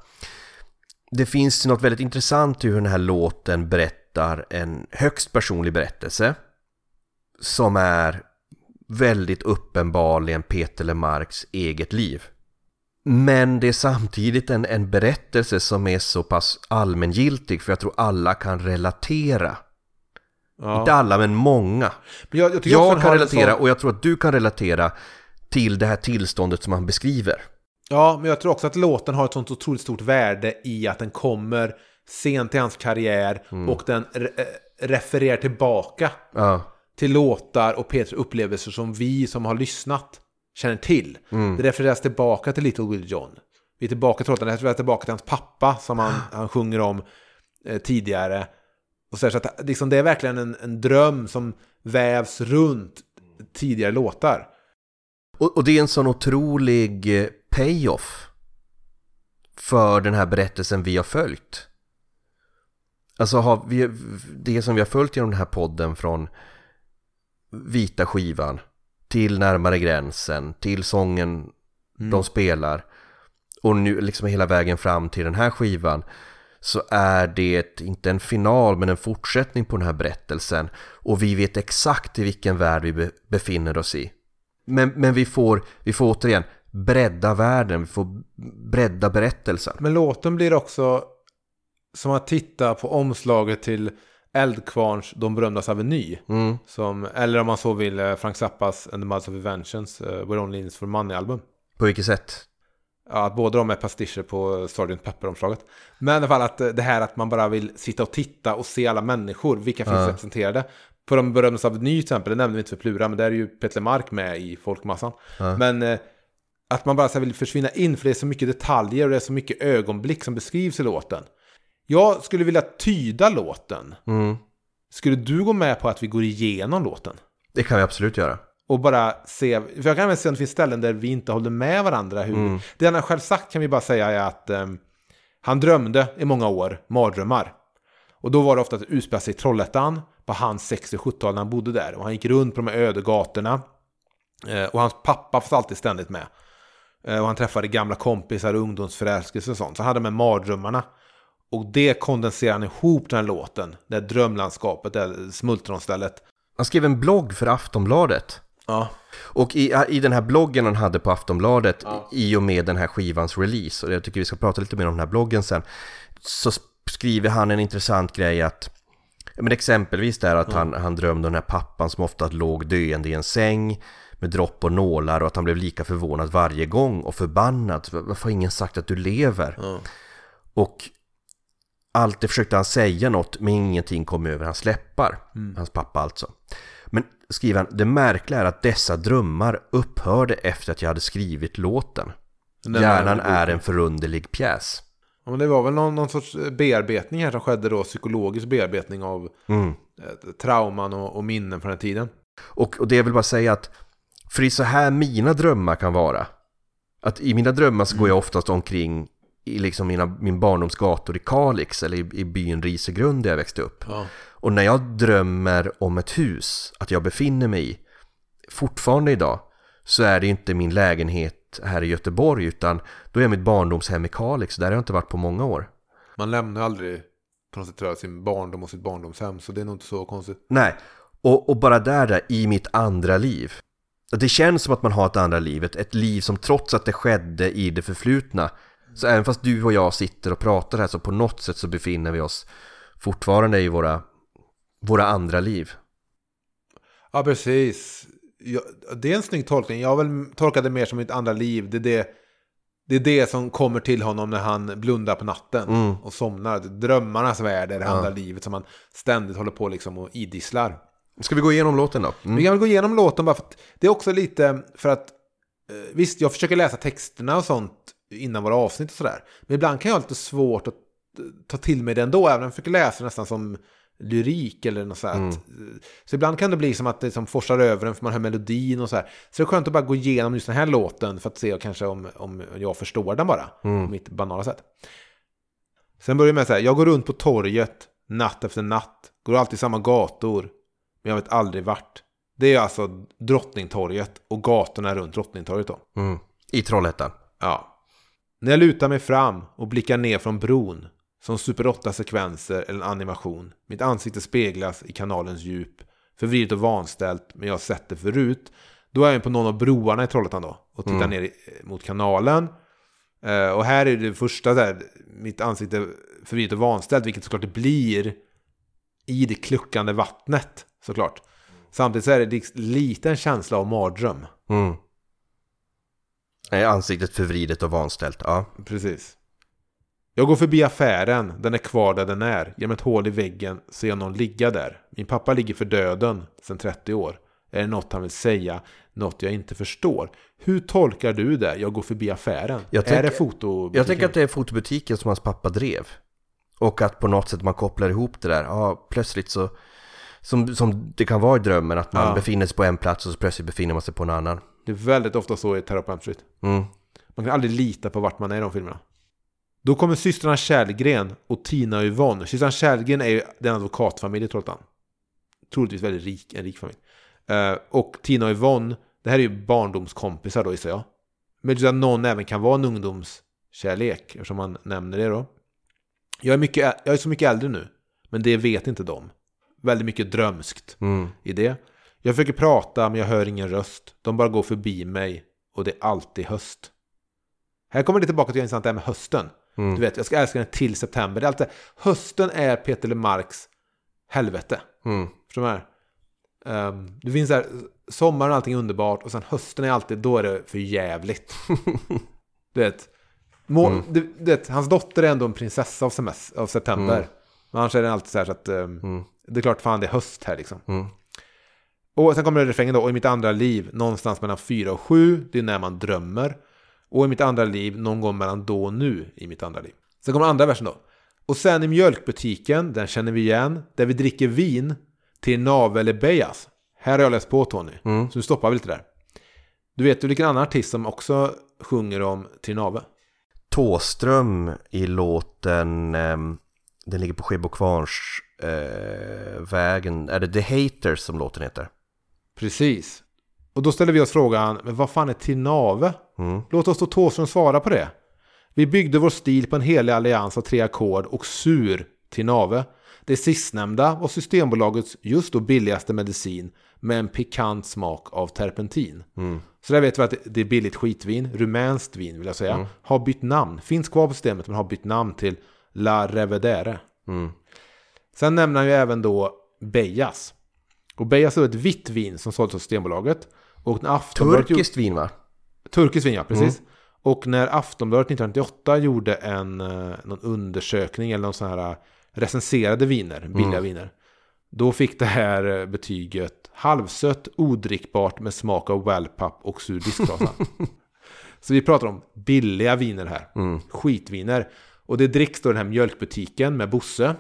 Det finns något väldigt intressant i hur den här låten berättar en högst personlig berättelse. Som är väldigt uppenbarligen Peter Lemarks eget liv. Men det är samtidigt en, en berättelse som är så pass allmängiltig för jag tror alla kan relatera ja. Inte alla men många. Men jag, jag, Jag kan relatera sån- och jag tror att du kan relatera till det här tillståndet som han beskriver. Ja, men jag tror också att låten har ett sånt otroligt stort värde i att den kommer sent i hans karriär och den re- eh, refererar tillbaka Ja, till låtar och Peters upplevelser som vi som har lyssnat känner till. Det refereras tillbaka till Little Will John. Vi är tillbaka till låten, det refereras tillbaka till hans pappa som han, (gasps) han sjunger om eh, tidigare. Och så, här, så att liksom, det är verkligen en, en dröm som vävs runt tidigare låtar. och, och det är en sån otrolig eh, payoff för den här berättelsen vi har följt. Alltså har vi, det som vi har följt genom den här podden från vita skivan till närmare gränsen, till sången de spelar och nu liksom hela vägen fram till den här skivan så är det inte en final men en fortsättning på den här berättelsen och vi vet exakt i vilken värld vi be- befinner oss i. Men, men vi, får, vi får återigen bredda världen, vi får bredda berättelsen. Men låten blir också som att titta på omslaget till Eldkvarns De berömdas aveny. Mm. Som, eller om man så vill eh, Frank Zappas And the Muds of Inventions, uh, We're Only In For Money-album. På vilket sätt? Ja, att båda de är pastischer på Sgt. Pepper-omslaget. Men i alla fall att eh, det här att man bara vill sitta och titta och se alla människor, vilka finns representerade. På de berömdas av ny till exempel, det nämnde vi inte för Plura, men där är ju Peter Mark med i folkmassan. Men eh, att man bara så vill försvinna in, för det är så mycket detaljer och det är så mycket ögonblick som beskrivs i låten. Jag skulle vilja tyda låten. Mm. Skulle du gå med på att vi går igenom låten? Det kan vi absolut göra. Och bara se, för jag kan även se om det finns ställen där vi inte håller med varandra. Hur, Det han har själv sagt kan vi bara säga är att ehm, han drömde i många år mardrömmar. Och då var det ofta att det utspelade sig i Trollhättan på hans 60-70-tal när han bodde där. Och han gick runt på de här öde gatorna. Eh, och hans pappa fanns alltid ständigt med. Eh, och han träffade gamla kompisar, ungdomsförälskelse och sånt. Så han hade de här mardrömmarna. Och det kondenserar han ihop den här låten. Det här drömlandskapet, det här smultronstället. Han skrev en blogg för Aftonbladet. Ja. Och i, i den här bloggen han hade på Aftonbladet i och med den här skivans release, och jag tycker vi ska prata lite mer om den här bloggen sen, så sk- skriver han en intressant grej att ja, men exempelvis där att han, han drömde om den här pappan som ofta låg döende i en säng med dropp och nålar och att han blev lika förvånad varje gång och förbannad. Varför har ingen sagt att du lever? Och alltid försökte han säga något men ingenting kom över hans läppar. Hans pappa alltså. Skriver han, det märkliga är att dessa drömmar upphörde efter att jag hade skrivit låten. Den Hjärnan är en förunderlig pjäs. Ja, men det var väl någon, någon sorts bearbetning här som skedde då, psykologisk bearbetning av Mm. eh, trauman och, och minnen från den tiden. Och, och det jag vill bara säga att, för det är så här mina drömmar kan vara. Att i mina drömmar så går jag oftast omkring i liksom mina, min barndoms gator i Kalix eller i, i byn Risegrund där jag växte upp. Ja. Och när jag drömmer om ett hus, att jag befinner mig i, fortfarande idag, så är det inte min lägenhet här i Göteborg, utan då är mitt barndomshem i Kalix, där har jag inte varit på många år. Man lämnar aldrig på något sätt jag, sin barndom och sitt barndomshem, så det är nog inte så konstigt. Nej, och, och bara där, där i mitt andra liv. Det känns som att man har ett andra liv, ett, ett liv som trots att det skedde i det förflutna, så även fast du och jag sitter och pratar här så på något sätt så befinner vi oss fortfarande i våra, våra andra liv. Ja, precis. Ja, det är en snygg tolkning. Jag har väl tolkat det mer som ett andra liv. Det är det, det är det som kommer till honom när han blundar på natten och somnar. Drömmarnas värld är det andra livet som han ständigt håller på liksom och idisslar. Ska vi gå igenom låten då? Mm. Vi kan väl gå igenom låten bara för att det är också lite för att eh, visst, jag försöker läsa texterna och sånt innan våra avsnitt och sådär. Men ibland kan jag ha lite svårt att ta till mig det ändå, även om jag försöker läsa nästan som lyrik eller något sånt. Så ibland kan det bli som att det som forsar över en för man hör melodin och så här. Så det är skönt att bara gå igenom just den här låten för att se kanske om, om jag förstår den bara. På mitt banala sätt. Sen börjar det med så här, jag går runt på torget natt efter natt. Går alltid samma gator. Men jag vet aldrig vart. Det är alltså Drottningtorget och gatorna runt Drottningtorget då. Mm. I Trollhättan. Ja. När jag lutar mig fram och blickar ner från bron, som Super 8-sekvenser eller en animation, mitt ansikte speglas i kanalens djup, förvridet och vanställt, men jag har sett det förut. Då är jag på någon av broarna i Trollhättan då, och tittar ner i- mot kanalen. Eh, och här är det första där, mitt ansikte förvridet och vanställt, vilket såklart det blir i det kluckande vattnet, såklart. Samtidigt så är det liks- lite en känsla av mardröm. Mm. Ansiktet förvridet och vanställt, ja. Precis. Jag går förbi affären, den är kvar där den är. Genom ett hål i väggen ser jag någon ligga där. Min pappa ligger för döden sedan 30 år. Är det något han vill säga? Något jag inte förstår? Hur tolkar du det? Jag går förbi affären. Jag är tänker- det foto? Jag tänker att det är fotobutiken som hans pappa drev. Och att på något sätt man kopplar ihop det där. Ja, plötsligt så... Som, som det kan vara i drömmen, att man Ja. befinner sig på en plats och så plötsligt befinner man sig på en annan. Det är väldigt ofta så i Street. Mm. Man kan aldrig lita på vart man är i de filmerna. Då kommer systrarna Källgren och Tina och Yvonne. Systrarna Källgren är ju den advokatfamilj i Trollhättan. Troligtvis väldigt rik, en rik familj. Eh, och Tina och Yvonne Det här är ju barndomskompisar då gissar jag. Men att någon även kan vara en ungdomskärlek, eftersom man nämner det då. Jag är, mycket, jag är så mycket äldre nu, men det vet inte de. Väldigt mycket drömskt Mm. i det. Jag försöker prata, men jag hör ingen röst. De bara går förbi mig och det är alltid höst. Här kommer det tillbaka till intressant det här med hösten. Mm. Du vet, jag ska älska den till september. Det är alltid, hösten är Peter Lemarks helvete. Mm. Förstår du jag menar? Ehm, det finns här, sommaren allting är underbart och sen hösten är alltid, då är det för jävligt. (laughs) du vet, må, Mm. du, du vet, hans dotter är ändå en prinsessa av, semester, av september. Mm. Men annars är det alltid så här så att ehm, Mm. det är klart fan det är höst här liksom. Mm. Och sen kommer det refrängen då, och i mitt andra liv, någonstans mellan fyra och sju, det är när man drömmer. Och i mitt andra liv, någon gång mellan då och nu i mitt andra liv. Sen kommer andra versen då. Och sen i mjölkbutiken, den känner vi igen, där vi dricker vin till navel eller bejas. Här har jag läst på Tony, Mm. så nu stoppar vi lite där. Du vet du vilken annan artist som också sjunger om Trinave? Tåström i låten ehm, Den ligger på Skebokvarns eh, vägen Är det The Haters som låten heter? Precis. Och då ställer vi oss frågan, men vad fan är Trinave? Mm. Låt oss då Thåström svara på det. Vi byggde vår stil på en helig allians av tre ackord och sur till nave. Det sistnämnda var Systembolagets just då billigaste medicin med en pikant smak av terpentin. Mm. Så där vet vi att det är billigt skitvin, rumänskt vin vill jag säga, har bytt namn, finns kvar på systemet men har bytt namn till La Revedere. Mm. Sen nämner han ju även då Bejas. Och Bejas är ett vitt vin som såldes av Systembolaget. Och när Aftonbladet gjorde- Turkiskt vin va? Turkisk vin, ja, precis. Och när Aftonbladet 1998 gjorde en eh, någon undersökning eller någon sån här eh, recenserade viner, billiga viner. Då fick det här eh, betyget halvsött, odrickbart med smak av wellpapp och sur disktrasa. (laughs) Så vi pratar om billiga viner här. Skitviner. Och det dricks då den här mjölkbutiken med Bosse.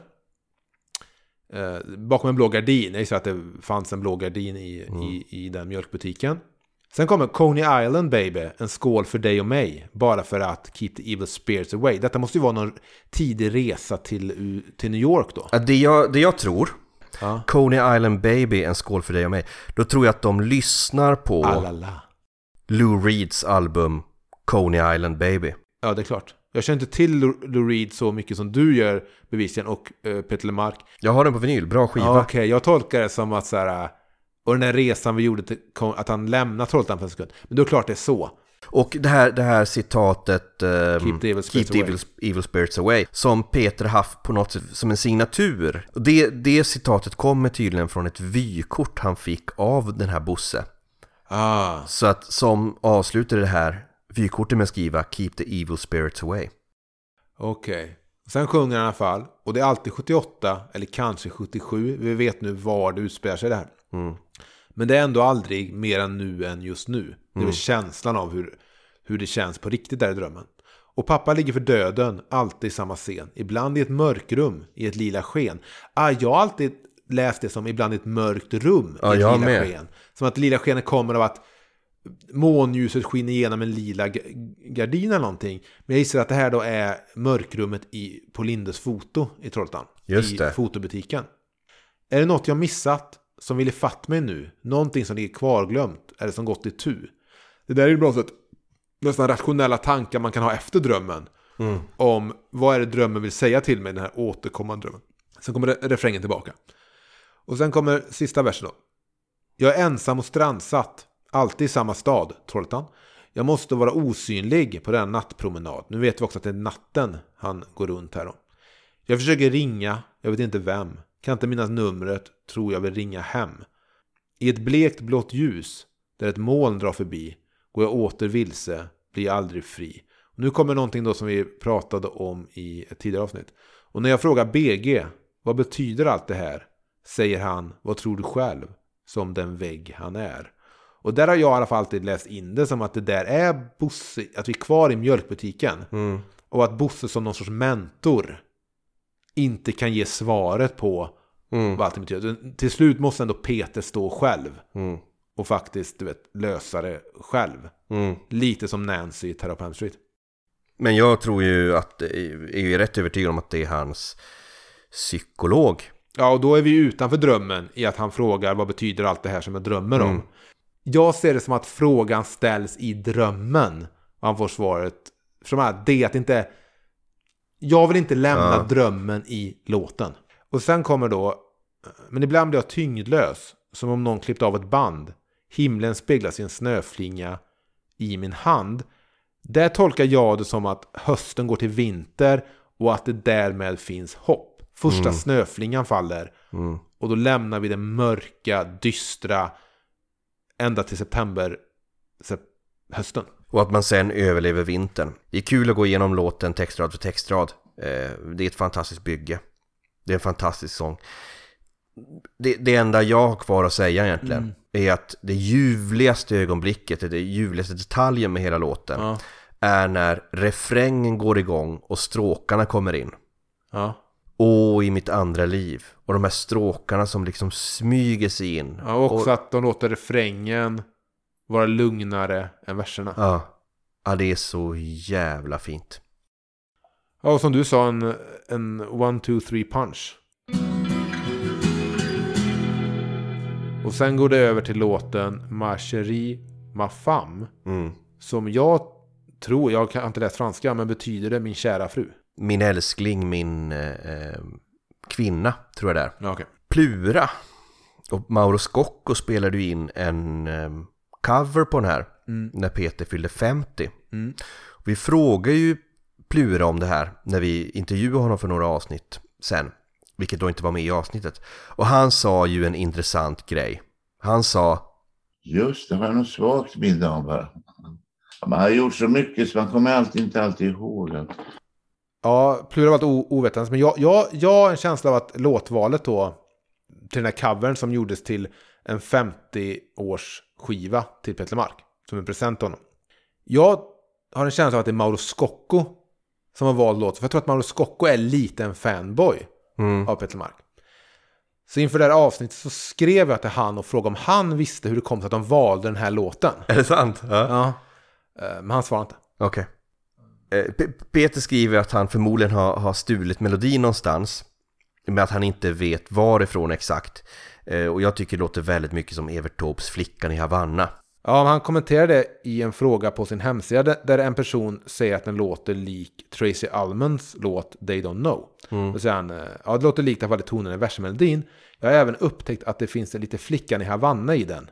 Eh, bakom en blå gardin. Jag gissar att det fanns en blå gardin i, i, i den mjölkbutiken. Sen kommer Coney Island baby, en skål för dig och mig. Bara för att keep the evil spirits away. Detta måste ju vara någon tidig resa till, till New York då. Det jag, det jag tror Ja. Coney Island Baby, en skål för dig och mig Då tror jag att de lyssnar på Alala. Lou Reeds album Coney Island Baby Ja, det är klart. Jag känner inte till Lou Reed så mycket som du gör bevisligen och uh, Peter LeMarc. Jag har den på vinyl, bra skiva Ja, Okej, jag tolkar det som att så här... Och den här resan vi gjorde till, att han lämnar Trollhättan för en sekund. Men då är det klart det är så. Och det här, det här citatet ehm, Keep the evil spirits Keep the away. evil, evil spirits away Som Peter haft på något sätt som en signatur det, det citatet kommer tydligen från ett vykort han fick av den här Bosse Ah, Så att som avslutar det här vykortet med att skriva Keep the evil spirits away okej. Sen sjunger han i alla fall. Och det är alltid 78, eller kanske 77. Vi vet nu var det utspelar sig det här. Mm. Men det är ändå aldrig mer än nu än just nu. Det är väl känslan av hur, hur det känns på riktigt där i drömmen. Och pappa ligger för döden, alltid i samma scen. Ibland i ett mörkrum, i ett lila sken. Ah, jag har alltid läst det som ibland i ett mörkt rum, Ja, i ett lila med. sken. Som att det lila skenet kommer av att månljuset skiner igenom en lila ga- gardin eller någonting. Men jag gissar att det här då är mörkrummet i, på Lindes foto i Trollhättan. Just I det. fotobutiken. Är det något jag missat som vill ifatt mig nu? Någonting som ligger kvarglömt eller som gått i tu? Det där är ju på något sätt nästan rationella tankar man kan ha efter drömmen. Om vad är det drömmen vill säga till mig, den här återkommande drömmen. Sen kommer re- refrängen tillbaka. Och sen kommer sista versen då. Jag är ensam och strandsatt, alltid i samma stad, Trollhättan. Jag måste vara osynlig på denna nattpromenad. Nu vet vi också att det är natten han går runt här då. Jag försöker ringa, jag vet inte vem. Kan inte minnas numret, tror jag vill ringa hem. I ett blekt blått ljus, där ett moln drar förbi, går jag åter vilse, blir aldrig fri. Och nu kommer någonting då som vi pratade om i ett tidigare avsnitt. Och när jag frågar BG, vad betyder allt det här? Säger han, vad tror du själv? Som den vägg han är. Och där har jag i alla fall alltid läst in det som att det där är Bosse, att vi är kvar i mjölkbutiken. Mm. Och att Bosse som någon sorts mentor inte kan ge svaret på Mm. vad allting betyder. Till slut måste ändå Peter stå själv Mm. och faktiskt du vet, lösa det själv. Mm. Lite som Nancy i Elm Street. Men jag tror ju att, är ju rätt övertygad om att det är hans psykolog Ja, och då är vi utanför drömmen i att han frågar vad betyder allt det här som jag drömmer om. Mm. Jag ser det som att frågan ställs i drömmen. Och han får svaret. Som är det att inte... Jag vill inte lämna Ja. drömmen i låten. Och sen kommer då... Men ibland blir jag tyngdlös. Som om någon klippt av ett band. Himlen speglas i en snöflinga i min hand. Där tolkar jag det som att hösten går till vinter och att det därmed finns hopp. Första snöflingan faller Mm. och då lämnar vi det mörka, dystra ända till september, sep hösten. Och att man sen överlever vintern. Det är kul att gå igenom låten textrad för textrad. Eh, Det är ett fantastiskt bygge. Det är en fantastisk sång. Det, det enda jag har kvar att säga egentligen är att det ljuvligaste ögonblicket, det ljuvligaste detaljen med hela låten Ja. är när refrängen går igång och stråkarna kommer in. Ja. Åh, i mitt andra liv. Och de här stråkarna som liksom smyger sig in. ja och också att de låter refrängen vara lugnare än verserna. Ja. ja, det är så jävla fint. Ja, och som du sa, en, en one, two, three punch. Och sen går det över till låten Ma chérie, ma femme. Mm. Som jag tror, jag har inte läst franska, men betyder det min kära fru? Min älskling, min eh, kvinna, tror jag det är. Ja, okej. Plura. Och Mauro Scocco spelade ju in en eh, cover på den här Mm. när Peter fyllde 50. Mm. Vi frågar ju Plura om det här när vi intervjuade honom för några avsnitt sen. Vilket då inte var med i avsnittet. Och han sa ju en intressant grej. Han sa Just det, har jag något svagt minne av. bara. Man har gjort så mycket så man kommer alltid inte alltid ihåg allt. Ja, Plura var o- ovetandes. Men jag, jag, jag har en känsla av att låtvalet då till den här covern som gjordes till en 50-års skiva till Peter Mark. Som en present till honom. Jag har en känsla av att det är Mauro Scocco som har valt låten. För jag tror att Mauro Scocco är lite en fanboy mm, av Peter Mark. Så inför det här avsnittet så skrev jag till han och frågade om han visste hur det kom sig att de valde den här låten. Är det sant? Ja. Ja. Eh, Men han svarade inte. Okej. Eh, P- Peter skriver att han förmodligen har, har stulit melodin någonstans. Men att han inte vet varifrån exakt. Eh, Och jag tycker det låter väldigt mycket som Evert Taubes Flickan i Havanna. Ja, han kommenterade det i en fråga på sin hemsida där- en person säger att den låter lik Tracy Ullmans låt They Don't Know. Då säger han, eh, ja det låter likt i alla fall i tonen i versmelodin. Jag har även upptäckt att det finns en lite Flickan i Havanna i den.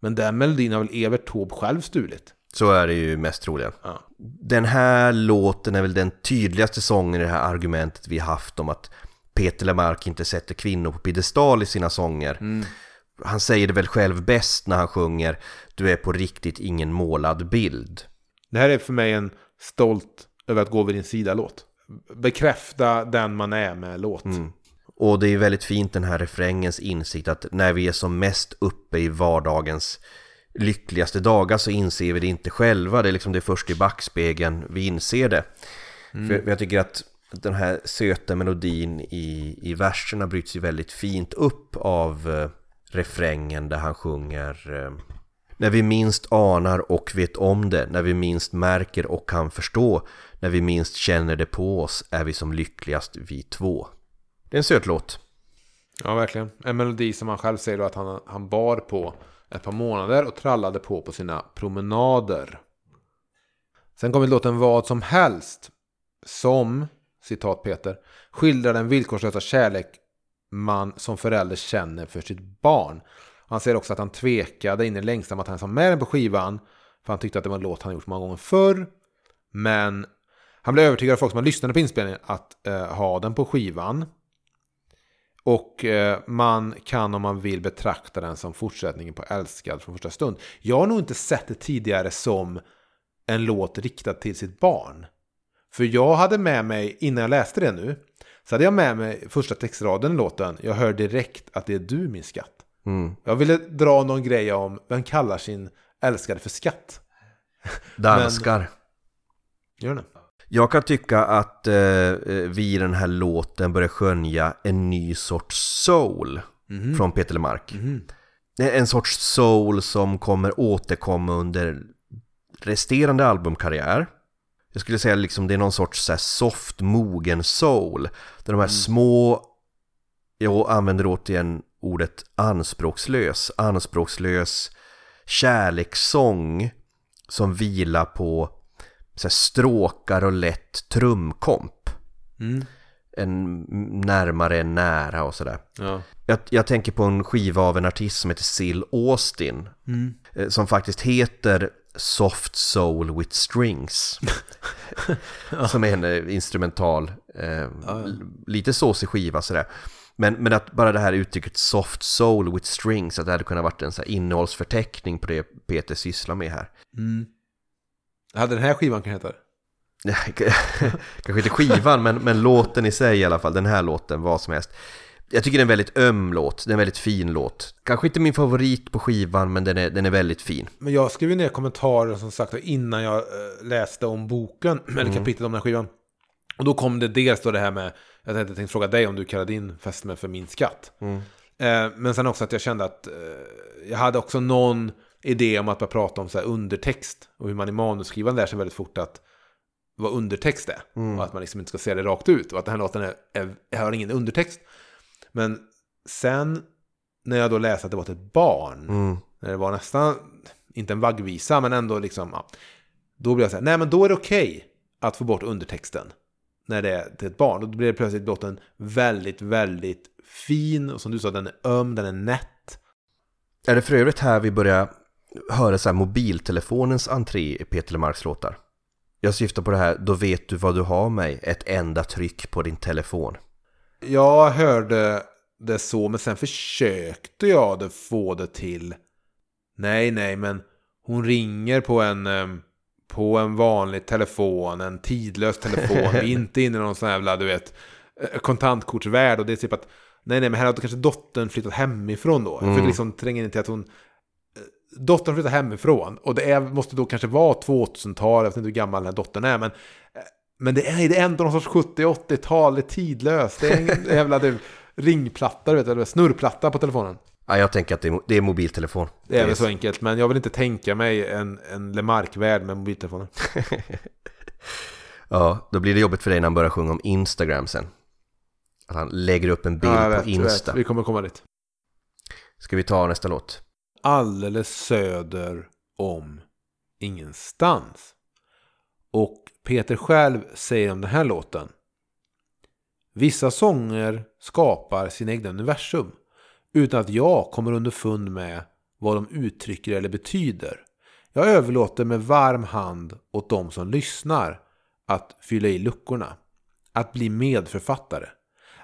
Men den melodin har väl Evert Taube själv stulit? Så är det ju mest troligen. Ja. Den här låten är väl den tydligaste sången i det här argumentet vi haft om att Peter Lemark inte sätter kvinnor på piedestal i sina sånger. Han säger det väl själv bäst när han sjunger Du är på riktigt ingen målad bild. Det här är för mig en stolt över att gå vid din sida-låt. Bekräfta den man är med låt. Och det är väldigt fint den här refrängens insikt att när vi är som mest uppe i vardagens lyckligaste dagar så inser vi det inte själva. Det är liksom det först i backspegeln vi inser det. För jag tycker att den här söta melodin i, i verserna bryts ju väldigt fint upp av eh, refrängen där han sjunger eh, När vi minst anar och vet om det, när vi minst märker och kan förstå, när vi minst känner det på oss är vi som lyckligast vi två. Det är en söt låt. Ja, verkligen. En melodi som han själv säger då att han, han bar på ett par månader och trallade på på sina promenader. Sen kommer låten Vad som helst. Som, citat Peter, skildrar den villkorslösa kärlek man som förälder känner för sitt barn. Han säger också att han tvekade in i längsta om att han sa med den på skivan. För han tyckte att det var en låt han gjort många gånger förr. Men han blev övertygad av folk som har lyssnat på inspelningen att eh, ha den på skivan. Och eh, man kan om man vill betrakta den som fortsättningen på Älskad från första stund. Jag har nog inte sett det tidigare som en låt riktad till sitt barn. För jag hade med mig, innan jag läste det nu, så hade jag med mig första textraden i låten. Jag hör direkt att det är du min skatt. Mm. Jag ville dra någon grej om vem kallar sin älskade för skatt. (laughs) Danskar. Gör det? Jag kan tycka att eh, eh, vi i den här låten börjar skönja en ny sorts soul från Peter Lemark. Det är En sorts soul som kommer återkomma under resterande albumkarriär. Jag skulle säga liksom det är någon sorts så soft, mogen soul. Där de här små, jag använder återigen ordet anspråkslös, anspråkslös kärlekssång som vilar på så stråkar och lätt trumkomp. Mm. En närmare en nära och sådär. Ja. Jag, jag tänker på en skiva av en artist som heter Sil Austin. Mm. eh, Som faktiskt heter Soft Soul with Strings. (laughs) Som är en eh, instrumental, eh, l- lite såsig skiva sådär. Men, men att bara det här uttrycket soft soul with strings, att det hade kunnat varit en så innehållsförteckning på det Peter sysslar med här. Mm. Hade den här skivan kan heta det? (laughs) Kanske inte skivan, men, men låten i sig i alla fall, den här låten, vad som helst. Jag tycker det är en väldigt öm låt, det är en väldigt fin låt. Kanske inte min favorit på skivan, men den är, den är väldigt fin. Men jag skrev ner kommentarer som sagt innan jag eh, läste om boken, (clears throat) eller kapitlet om den här skivan. Och då kom det dels då det här med, jag tänkte, jag tänkte fråga dig om du kallar din fästmö för min skatt. Eh, men sen också att jag kände att eh, jag hade också någon idé om att börja prata om så undertext. Och hur man i manusskrivande lär sig väldigt fort att vad undertext är. Och att man liksom inte ska se det rakt ut. Och att den här låten är, är, har ingen undertext. Men sen när jag då läste att det var till ett barn. Mm. När det var nästan, inte en vaggvisa, men ändå liksom. Ja, då blev jag så här, nej men då är det okej att få bort undertexten. När det är till ett barn. Då blir det plötsligt låten väldigt, väldigt fin. Och som du sa, den är öm, den är nätt. Är det för övrigt här vi börjar höra så här mobiltelefonens entré i Peter Lemarks låtar? Jag syftar på det här, då vet du vad du har mig, ett enda tryck på din telefon. Jag hörde det så, men sen försökte jag det få det till. Nej, nej, men hon ringer på en, på en vanlig telefon, en tidlös telefon. (laughs) Inte inne i någon sån jävla, du vet, eh, kontantkortsvärld. Och det är typ att, nej, nej, men här har kanske dottern flyttat hemifrån då. Jag fick liksom tränga in till att hon, eh, dottern flyttar hemifrån. Och det är, måste då kanske vara 2000-tal, jag vet inte hur gammal den här dottern är, men eh, men det är, det är ändå någon sorts 70-80-tal, det är tidlöst. Det är en (laughs) jävla du, ringplatta, du vet, eller snurrplatta på telefonen. Ja, jag tänker att det är, mo- det är mobiltelefon. Det är väl så enkelt, men jag vill inte tänka mig en, en Lemark-värld med mobiltelefoner. (laughs) Ja, då blir det jobbigt för dig när han börjar sjunga om Instagram sen. Att han lägger upp en bild Ja, jag på vet, jag vet. Insta. Vi kommer komma dit. Ska vi ta nästa låt? Alldeles söder om ingenstans. Och Peter själv säger om den här låten. Vissa sånger skapar sina egna universum utan att jag kommer underfund med vad de uttrycker eller betyder. Jag överlåter med varm hand åt de som lyssnar att fylla i luckorna. Att bli medförfattare.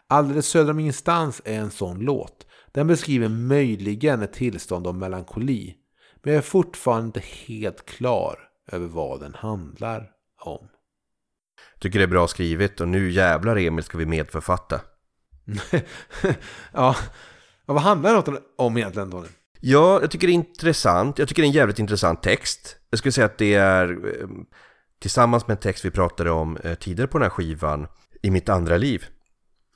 Alldeles söder om ingenstans är en sån låt. Den beskriver möjligen ett tillstånd av melankoli. Men jag är fortfarande inte helt klar över vad den handlar om. Tycker det är bra skrivet och nu jävlar Emil ska vi medförfatta. (laughs) ja, vad handlar låten om egentligen Tony? Ja, jag tycker det är intressant. Jag tycker det är en jävligt intressant text. Jag skulle säga att det är eh, tillsammans med en text vi pratade om eh, tidigare på den här skivan, I mitt andra liv,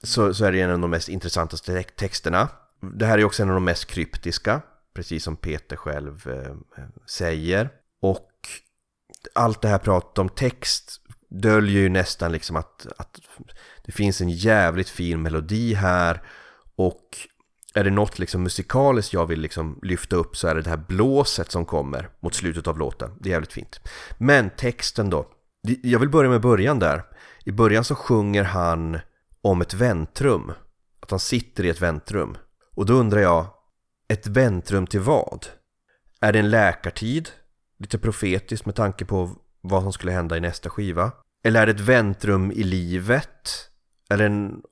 så, så är det en av de mest intressanta te- texterna. Det här är också en av de mest kryptiska, precis som Peter själv eh, säger. Och allt det här pratet om text döljer ju nästan liksom att, att det finns en jävligt fin melodi här och är det något liksom musikaliskt jag vill liksom lyfta upp så är det det här blåset som kommer mot slutet av låten. Det är jävligt fint. Men texten då. Jag vill börja med början där. I början så sjunger han om ett väntrum. Att han sitter i ett väntrum. Och då undrar jag, ett väntrum till vad? Är det en läkartid? Lite profetiskt med tanke på vad som skulle hända i nästa skiva. Eller är det ett väntrum i livet? Eller en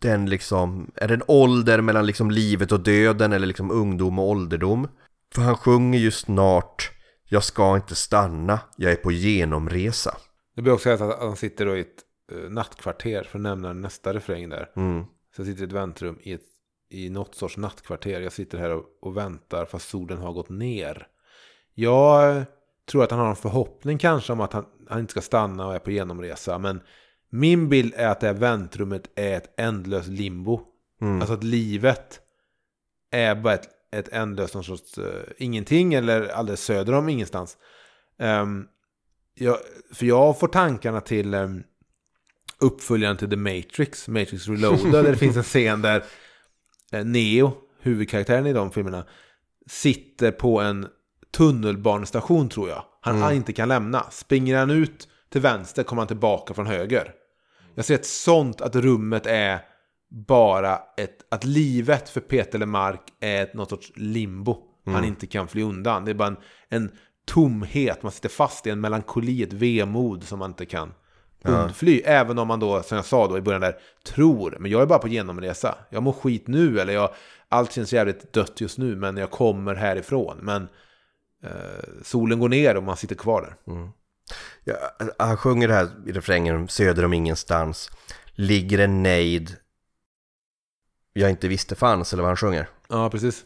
den liksom, är det en ålder mellan liksom livet och döden eller liksom ungdom och ålderdom? För han sjunger ju snart Jag ska inte stanna, jag är på genomresa. Det blir också sägas att han sitter då i ett uh, nattkvarter, för att nämna nästa refräng där. Mm. Så jag sitter i ett väntrum i, ett, i något sorts nattkvarter. Jag sitter här och, och väntar fast solen har gått ner. Jag tror att han har en förhoppning kanske om att han, han inte ska stanna och är på genomresa. Men min bild är att det här väntrummet är ett ändlöst limbo. Mm. Alltså att livet är bara ett, ett ändlöst någon sorts uh, ingenting eller alldeles söder om ingenstans. Um, jag, för jag får tankarna till um, uppföljaren till The Matrix, Matrix Reloaded, där det finns en (laughs) scen där eh, Neo, huvudkaraktären i de filmerna, sitter på en tunnelbanestation tror jag. Han inte kan lämna. Springer han ut till vänster kommer han tillbaka från höger. Jag ser ett sånt att rummet är bara ett, att livet för Peter Lemark är ett, något sorts limbo. Han inte kan fly undan. Det är bara en, en tomhet, man sitter fast i en melankoli, ett vemod som man inte kan undfly. Även om man då, som jag sa då i början där, tror, men jag är bara på genomresa. Jag mår skit nu, eller jag, allt känns jävligt dött just nu, men jag kommer härifrån. Men solen går ner och man sitter kvar där. Ja, han sjunger det här i refrängen söder om ingenstans. Ligger en nejd jag inte visste fanns, eller vad han sjunger. Ja, precis.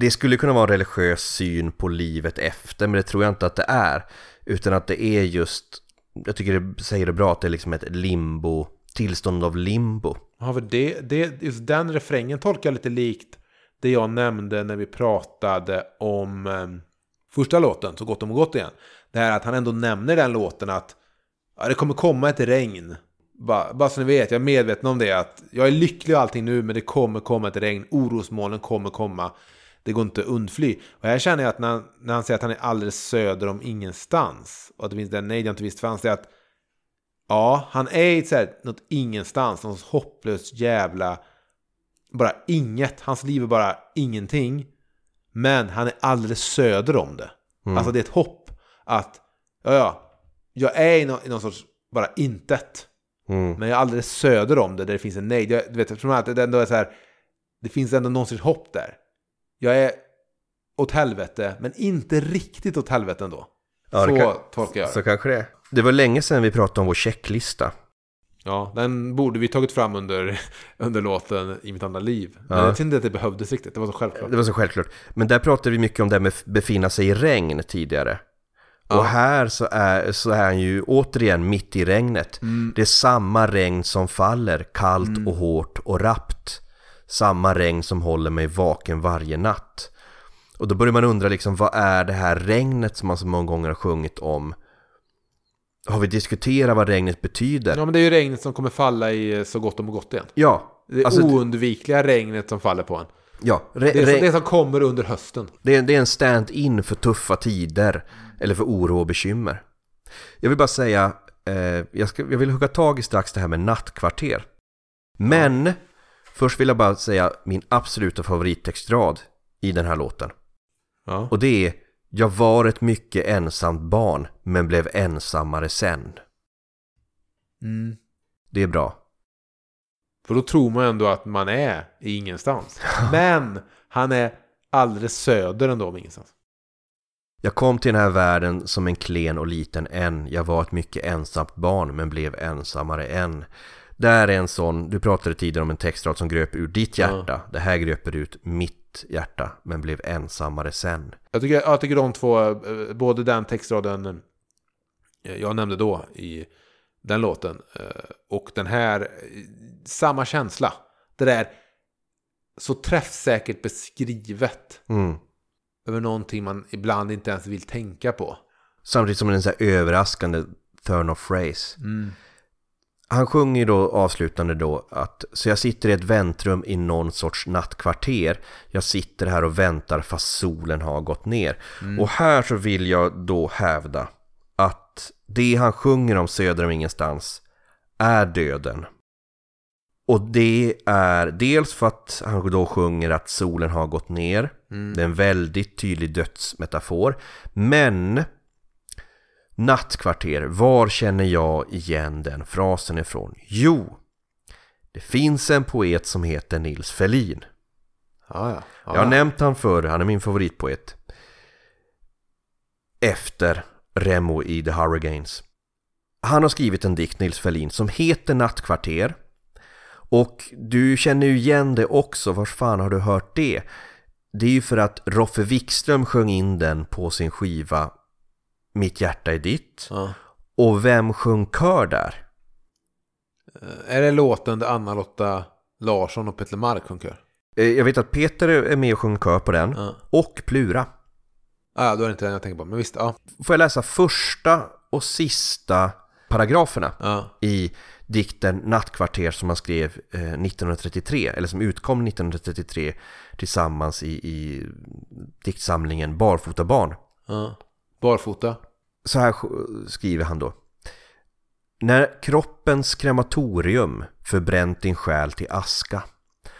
Det skulle kunna vara en religiös syn på livet efter, men det tror jag inte att det är. Utan att det är just, jag tycker det säger det bra, att det är liksom ett limbo, tillstånd av limbo. Ja, för det, det, just den refrängen tolkar jag lite likt det jag nämnde när vi pratade om eh, första låten, Så gott om gott igen. Det här att han ändå nämner den låten att ja, det kommer komma ett regn. Bara, bara så ni vet, jag är medveten om det. att Jag är lycklig och allting nu, men det kommer komma ett regn. Orosmolnen kommer komma. Det går inte att undfly. Och här känner jag att när, när han säger att han är alldeles söder om ingenstans. Och att det finns den nej, jag inte visst fanns det är att Ja, han är i så här, något ingenstans, något hopplöst jävla... Bara inget. Hans liv är bara ingenting. Men han är alldeles söder om det. Alltså det är ett hopp att, ja ja, jag är i någon, i någon sorts bara intet. Mm. Men jag är alldeles söder om det, där det finns en nej. Jag, du vet, eftersom att det ändå är så här, det finns ändå någon sorts hopp där. Jag är åt helvete, men inte riktigt åt helvete ändå. Ja, så kan- tolkar jag det. Så kanske det är. Det var länge sedan vi pratade om vår checklista. Ja, den borde vi tagit fram under, (laughs) under låten I mitt andra liv. Men Ja. jag tyckte inte att det behövdes riktigt, det var så självklart. Det var så självklart. Men där pratade vi mycket om det med att befinna sig i regn tidigare. Ja. Och här så är, så är han ju återigen mitt i regnet. Mm. Det är samma regn som faller, kallt och hårt och rappt. Samma regn som håller mig vaken varje natt. Och då börjar man undra liksom, vad är det här regnet som man så många gånger har sjungit om? Har vi diskuterat vad regnet betyder? Ja, men det är ju regnet som kommer falla i eh, Så gott om gott igen. Ja, Det alltså, oundvikliga regnet som faller på en. ja Det är re, det som kommer under hösten. Det är, det är en stand-in för tuffa tider eller för oro och bekymmer. Jag vill bara säga, eh, jag, ska, jag vill hugga tag i strax det här med nattkvarter. Men först vill jag bara säga min absoluta favorittextrad i den här låten. Ja. Och det är Jag var ett mycket ensamt barn men blev ensammare sen. Mm. Det är bra. För då tror man ändå att man är i ingenstans. (laughs) Men han är alldeles söder ändå om ingenstans. Jag kom till den här världen som en klen och liten en. Jag var ett mycket ensamt barn men blev ensammare än. Där är en sån, du pratade tidigare om en textrad som gröp ur ditt hjärta. Det här gröper ut mitt hjärta men blev ensammare sen. Jag tycker, jag tycker de två, eh, både den textraden eh, jag nämnde då i den låten eh, och den här, samma känsla. Det där så träffsäkert beskrivet Mm. över någonting man ibland inte ens vill tänka på. Samtidigt som en så här överraskande turn of phrase. Han sjunger ju då avslutande då att Så jag sitter i ett väntrum i någon sorts nattkvarter. Jag sitter här och väntar fast solen har gått ner. Och här så vill jag då hävda Att det han sjunger om söder om ingenstans Är döden. Och det är dels för att han då sjunger att solen har gått ner. Det är en väldigt tydlig dödsmetafor. Men Nattkvarter, var känner jag igen den frasen ifrån? Jo, det finns en poet som heter Nils Ferlin. Ja, ja. ja. Jag har nämnt han förr, han är min favoritpoet. Efter Remo i The Hurricanes. Han har skrivit en dikt, Nils Ferlin, som heter Nattkvarter. Och du känner ju igen det också, var fan har du hört det? Det är ju för att Roffe Wikström sjöng in den på sin skiva Mitt hjärta är ditt. Ja. Och vem sjöng kör där? Är det låten där Anna-Lotta Larsson och Petter Mark sjunger? Eh, Jag vet att Peter är med och sjöng kör på den. Ja. Och Plura. Ah, ja, då är det inte den jag tänker på. Men visst, ja. Får jag läsa första och sista paragraferna Ja. i dikten Nattkvarter som han skrev eh, 1933, eller som utkom 1933 tillsammans i, i diktsamlingen Barfotabarn. ja. Barfota. Så här skriver han då. När kroppens krematorium förbränt din själ till aska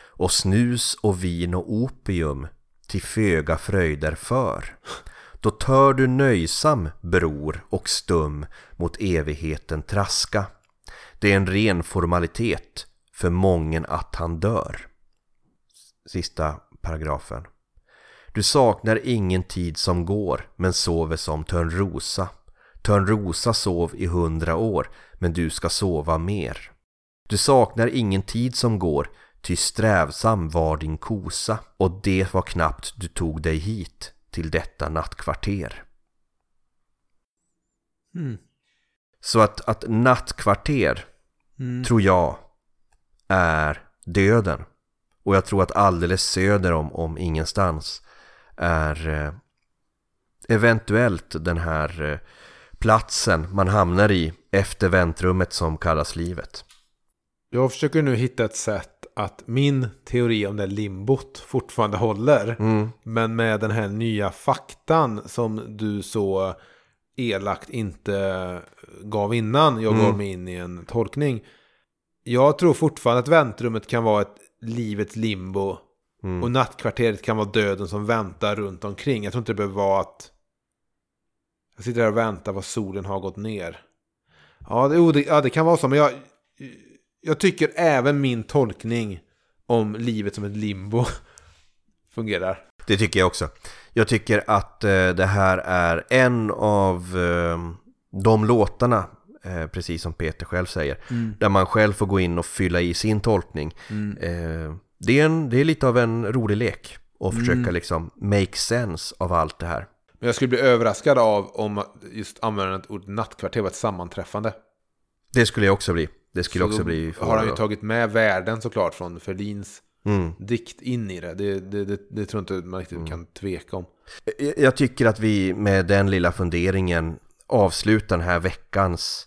och snus och vin och opium till föga fröjder för då tör du nöjsam bror och stum mot evigheten traska det är en ren formalitet för mången att han dör. Sista paragrafen. Du saknar ingen tid som går men sover som Törnrosa. Törnrosa sov i hundra år men du ska sova mer. Du saknar ingen tid som går ty strävsam var din kosa och det var knappt du tog dig hit till detta nattkvarter. Mm. Så att, att nattkvarter Mm. tror jag är döden. Och jag tror att alldeles söder om, om ingenstans är eh, eventuellt den här eh, platsen man hamnar i efter väntrummet som kallas livet. Jag försöker nu hitta ett sätt att min teori om det limbot fortfarande håller. Mm. Men med den här nya faktan som du så elakt inte gav innan jag Mm. gav mig in i en tolkning. Jag tror fortfarande att väntrummet kan vara ett livets limbo. Mm. Och nattkvarteret kan vara döden som väntar runt omkring. Jag tror inte det behöver vara att jag sitter här och väntar vad solen har gått ner. Ja, det, det, ja, det kan vara så. Men jag, jag tycker även min tolkning om livet som ett limbo (laughs) fungerar. Det tycker jag också. Jag tycker att eh, det här är en av eh, de låtarna, eh, precis som Peter själv säger, där man själv får gå in och fylla i sin tolkning. Eh, det, är en, det är lite av en rolig lek och försöka liksom make sense av allt det här. Men jag skulle bli överraskad av om just användandet ordet nattkvarter var ett sammanträffande. Det skulle jag också bli. Det skulle Så också bli... har han ju tagit med världen såklart från Ferlins Mm. dikt in i det. Det, det, det, det tror jag inte man riktigt kan tveka om. Jag tycker att vi med den lilla funderingen avslutar den här veckans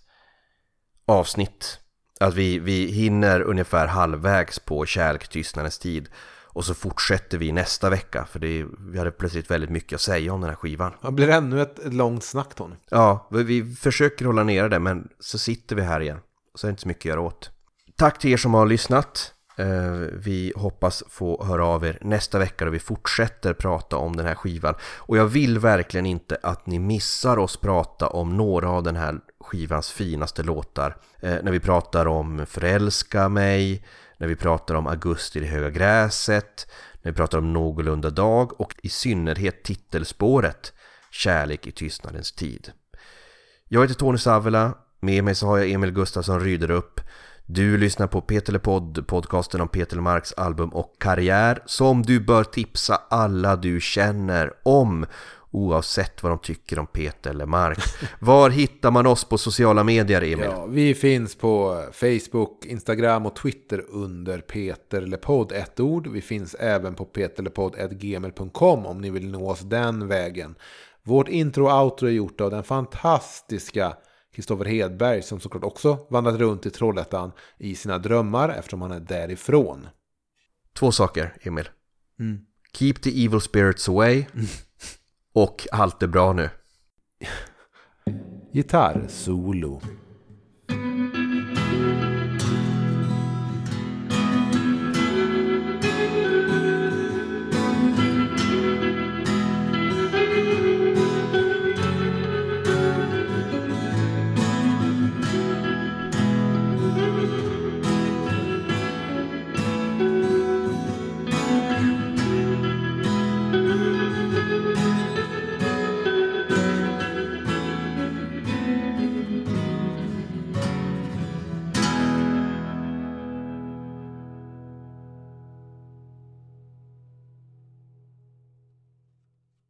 avsnitt. Att vi, vi hinner ungefär halvvägs på kärlktystnadens tid. Och så fortsätter vi nästa vecka. För det, vi hade plötsligt väldigt mycket att säga om den här skivan. Det blir ännu ett, ett långt snack Tony. Ja, vi- vi försöker hålla nere det men så sitter vi här igen. Så är det inte så mycket att göra åt. Tack till er som har lyssnat. Eh, Vi hoppas få höra av er nästa vecka då vi fortsätter prata om den här skivan. Och jag vill verkligen inte att ni missar oss prata om några av den här skivans finaste låtar. Eh, När vi pratar om Förälska mig, när vi pratar om Augusti i det höga gräset, när vi pratar om Någorlunda dag och i synnerhet titelspåret Kärlek i tystnadens tid. Jag heter Tony Savela, med mig så har jag Emil Gustafsson Ryderup. Du lyssnar på Peter Podd, podcasten om Peter Marks album och karriär som du bör tipsa alla du känner om oavsett vad de tycker om Peter Lemark. Var hittar man oss på sociala medier, Emil? Ja, vi finns på Facebook, Instagram och Twitter under Peter Lepodd, ett ord. Vi finns även på peterlepodd.gmail.com om ni vill nå oss den vägen. Vårt intro och outro är gjort av den fantastiska Kristoffer Hedberg som såklart också vandrat runt i Trollhättan i sina drömmar eftersom han är därifrån. Två saker, Emil. Mm. Keep the evil spirits away och allt är bra nu. Gitarrsolo.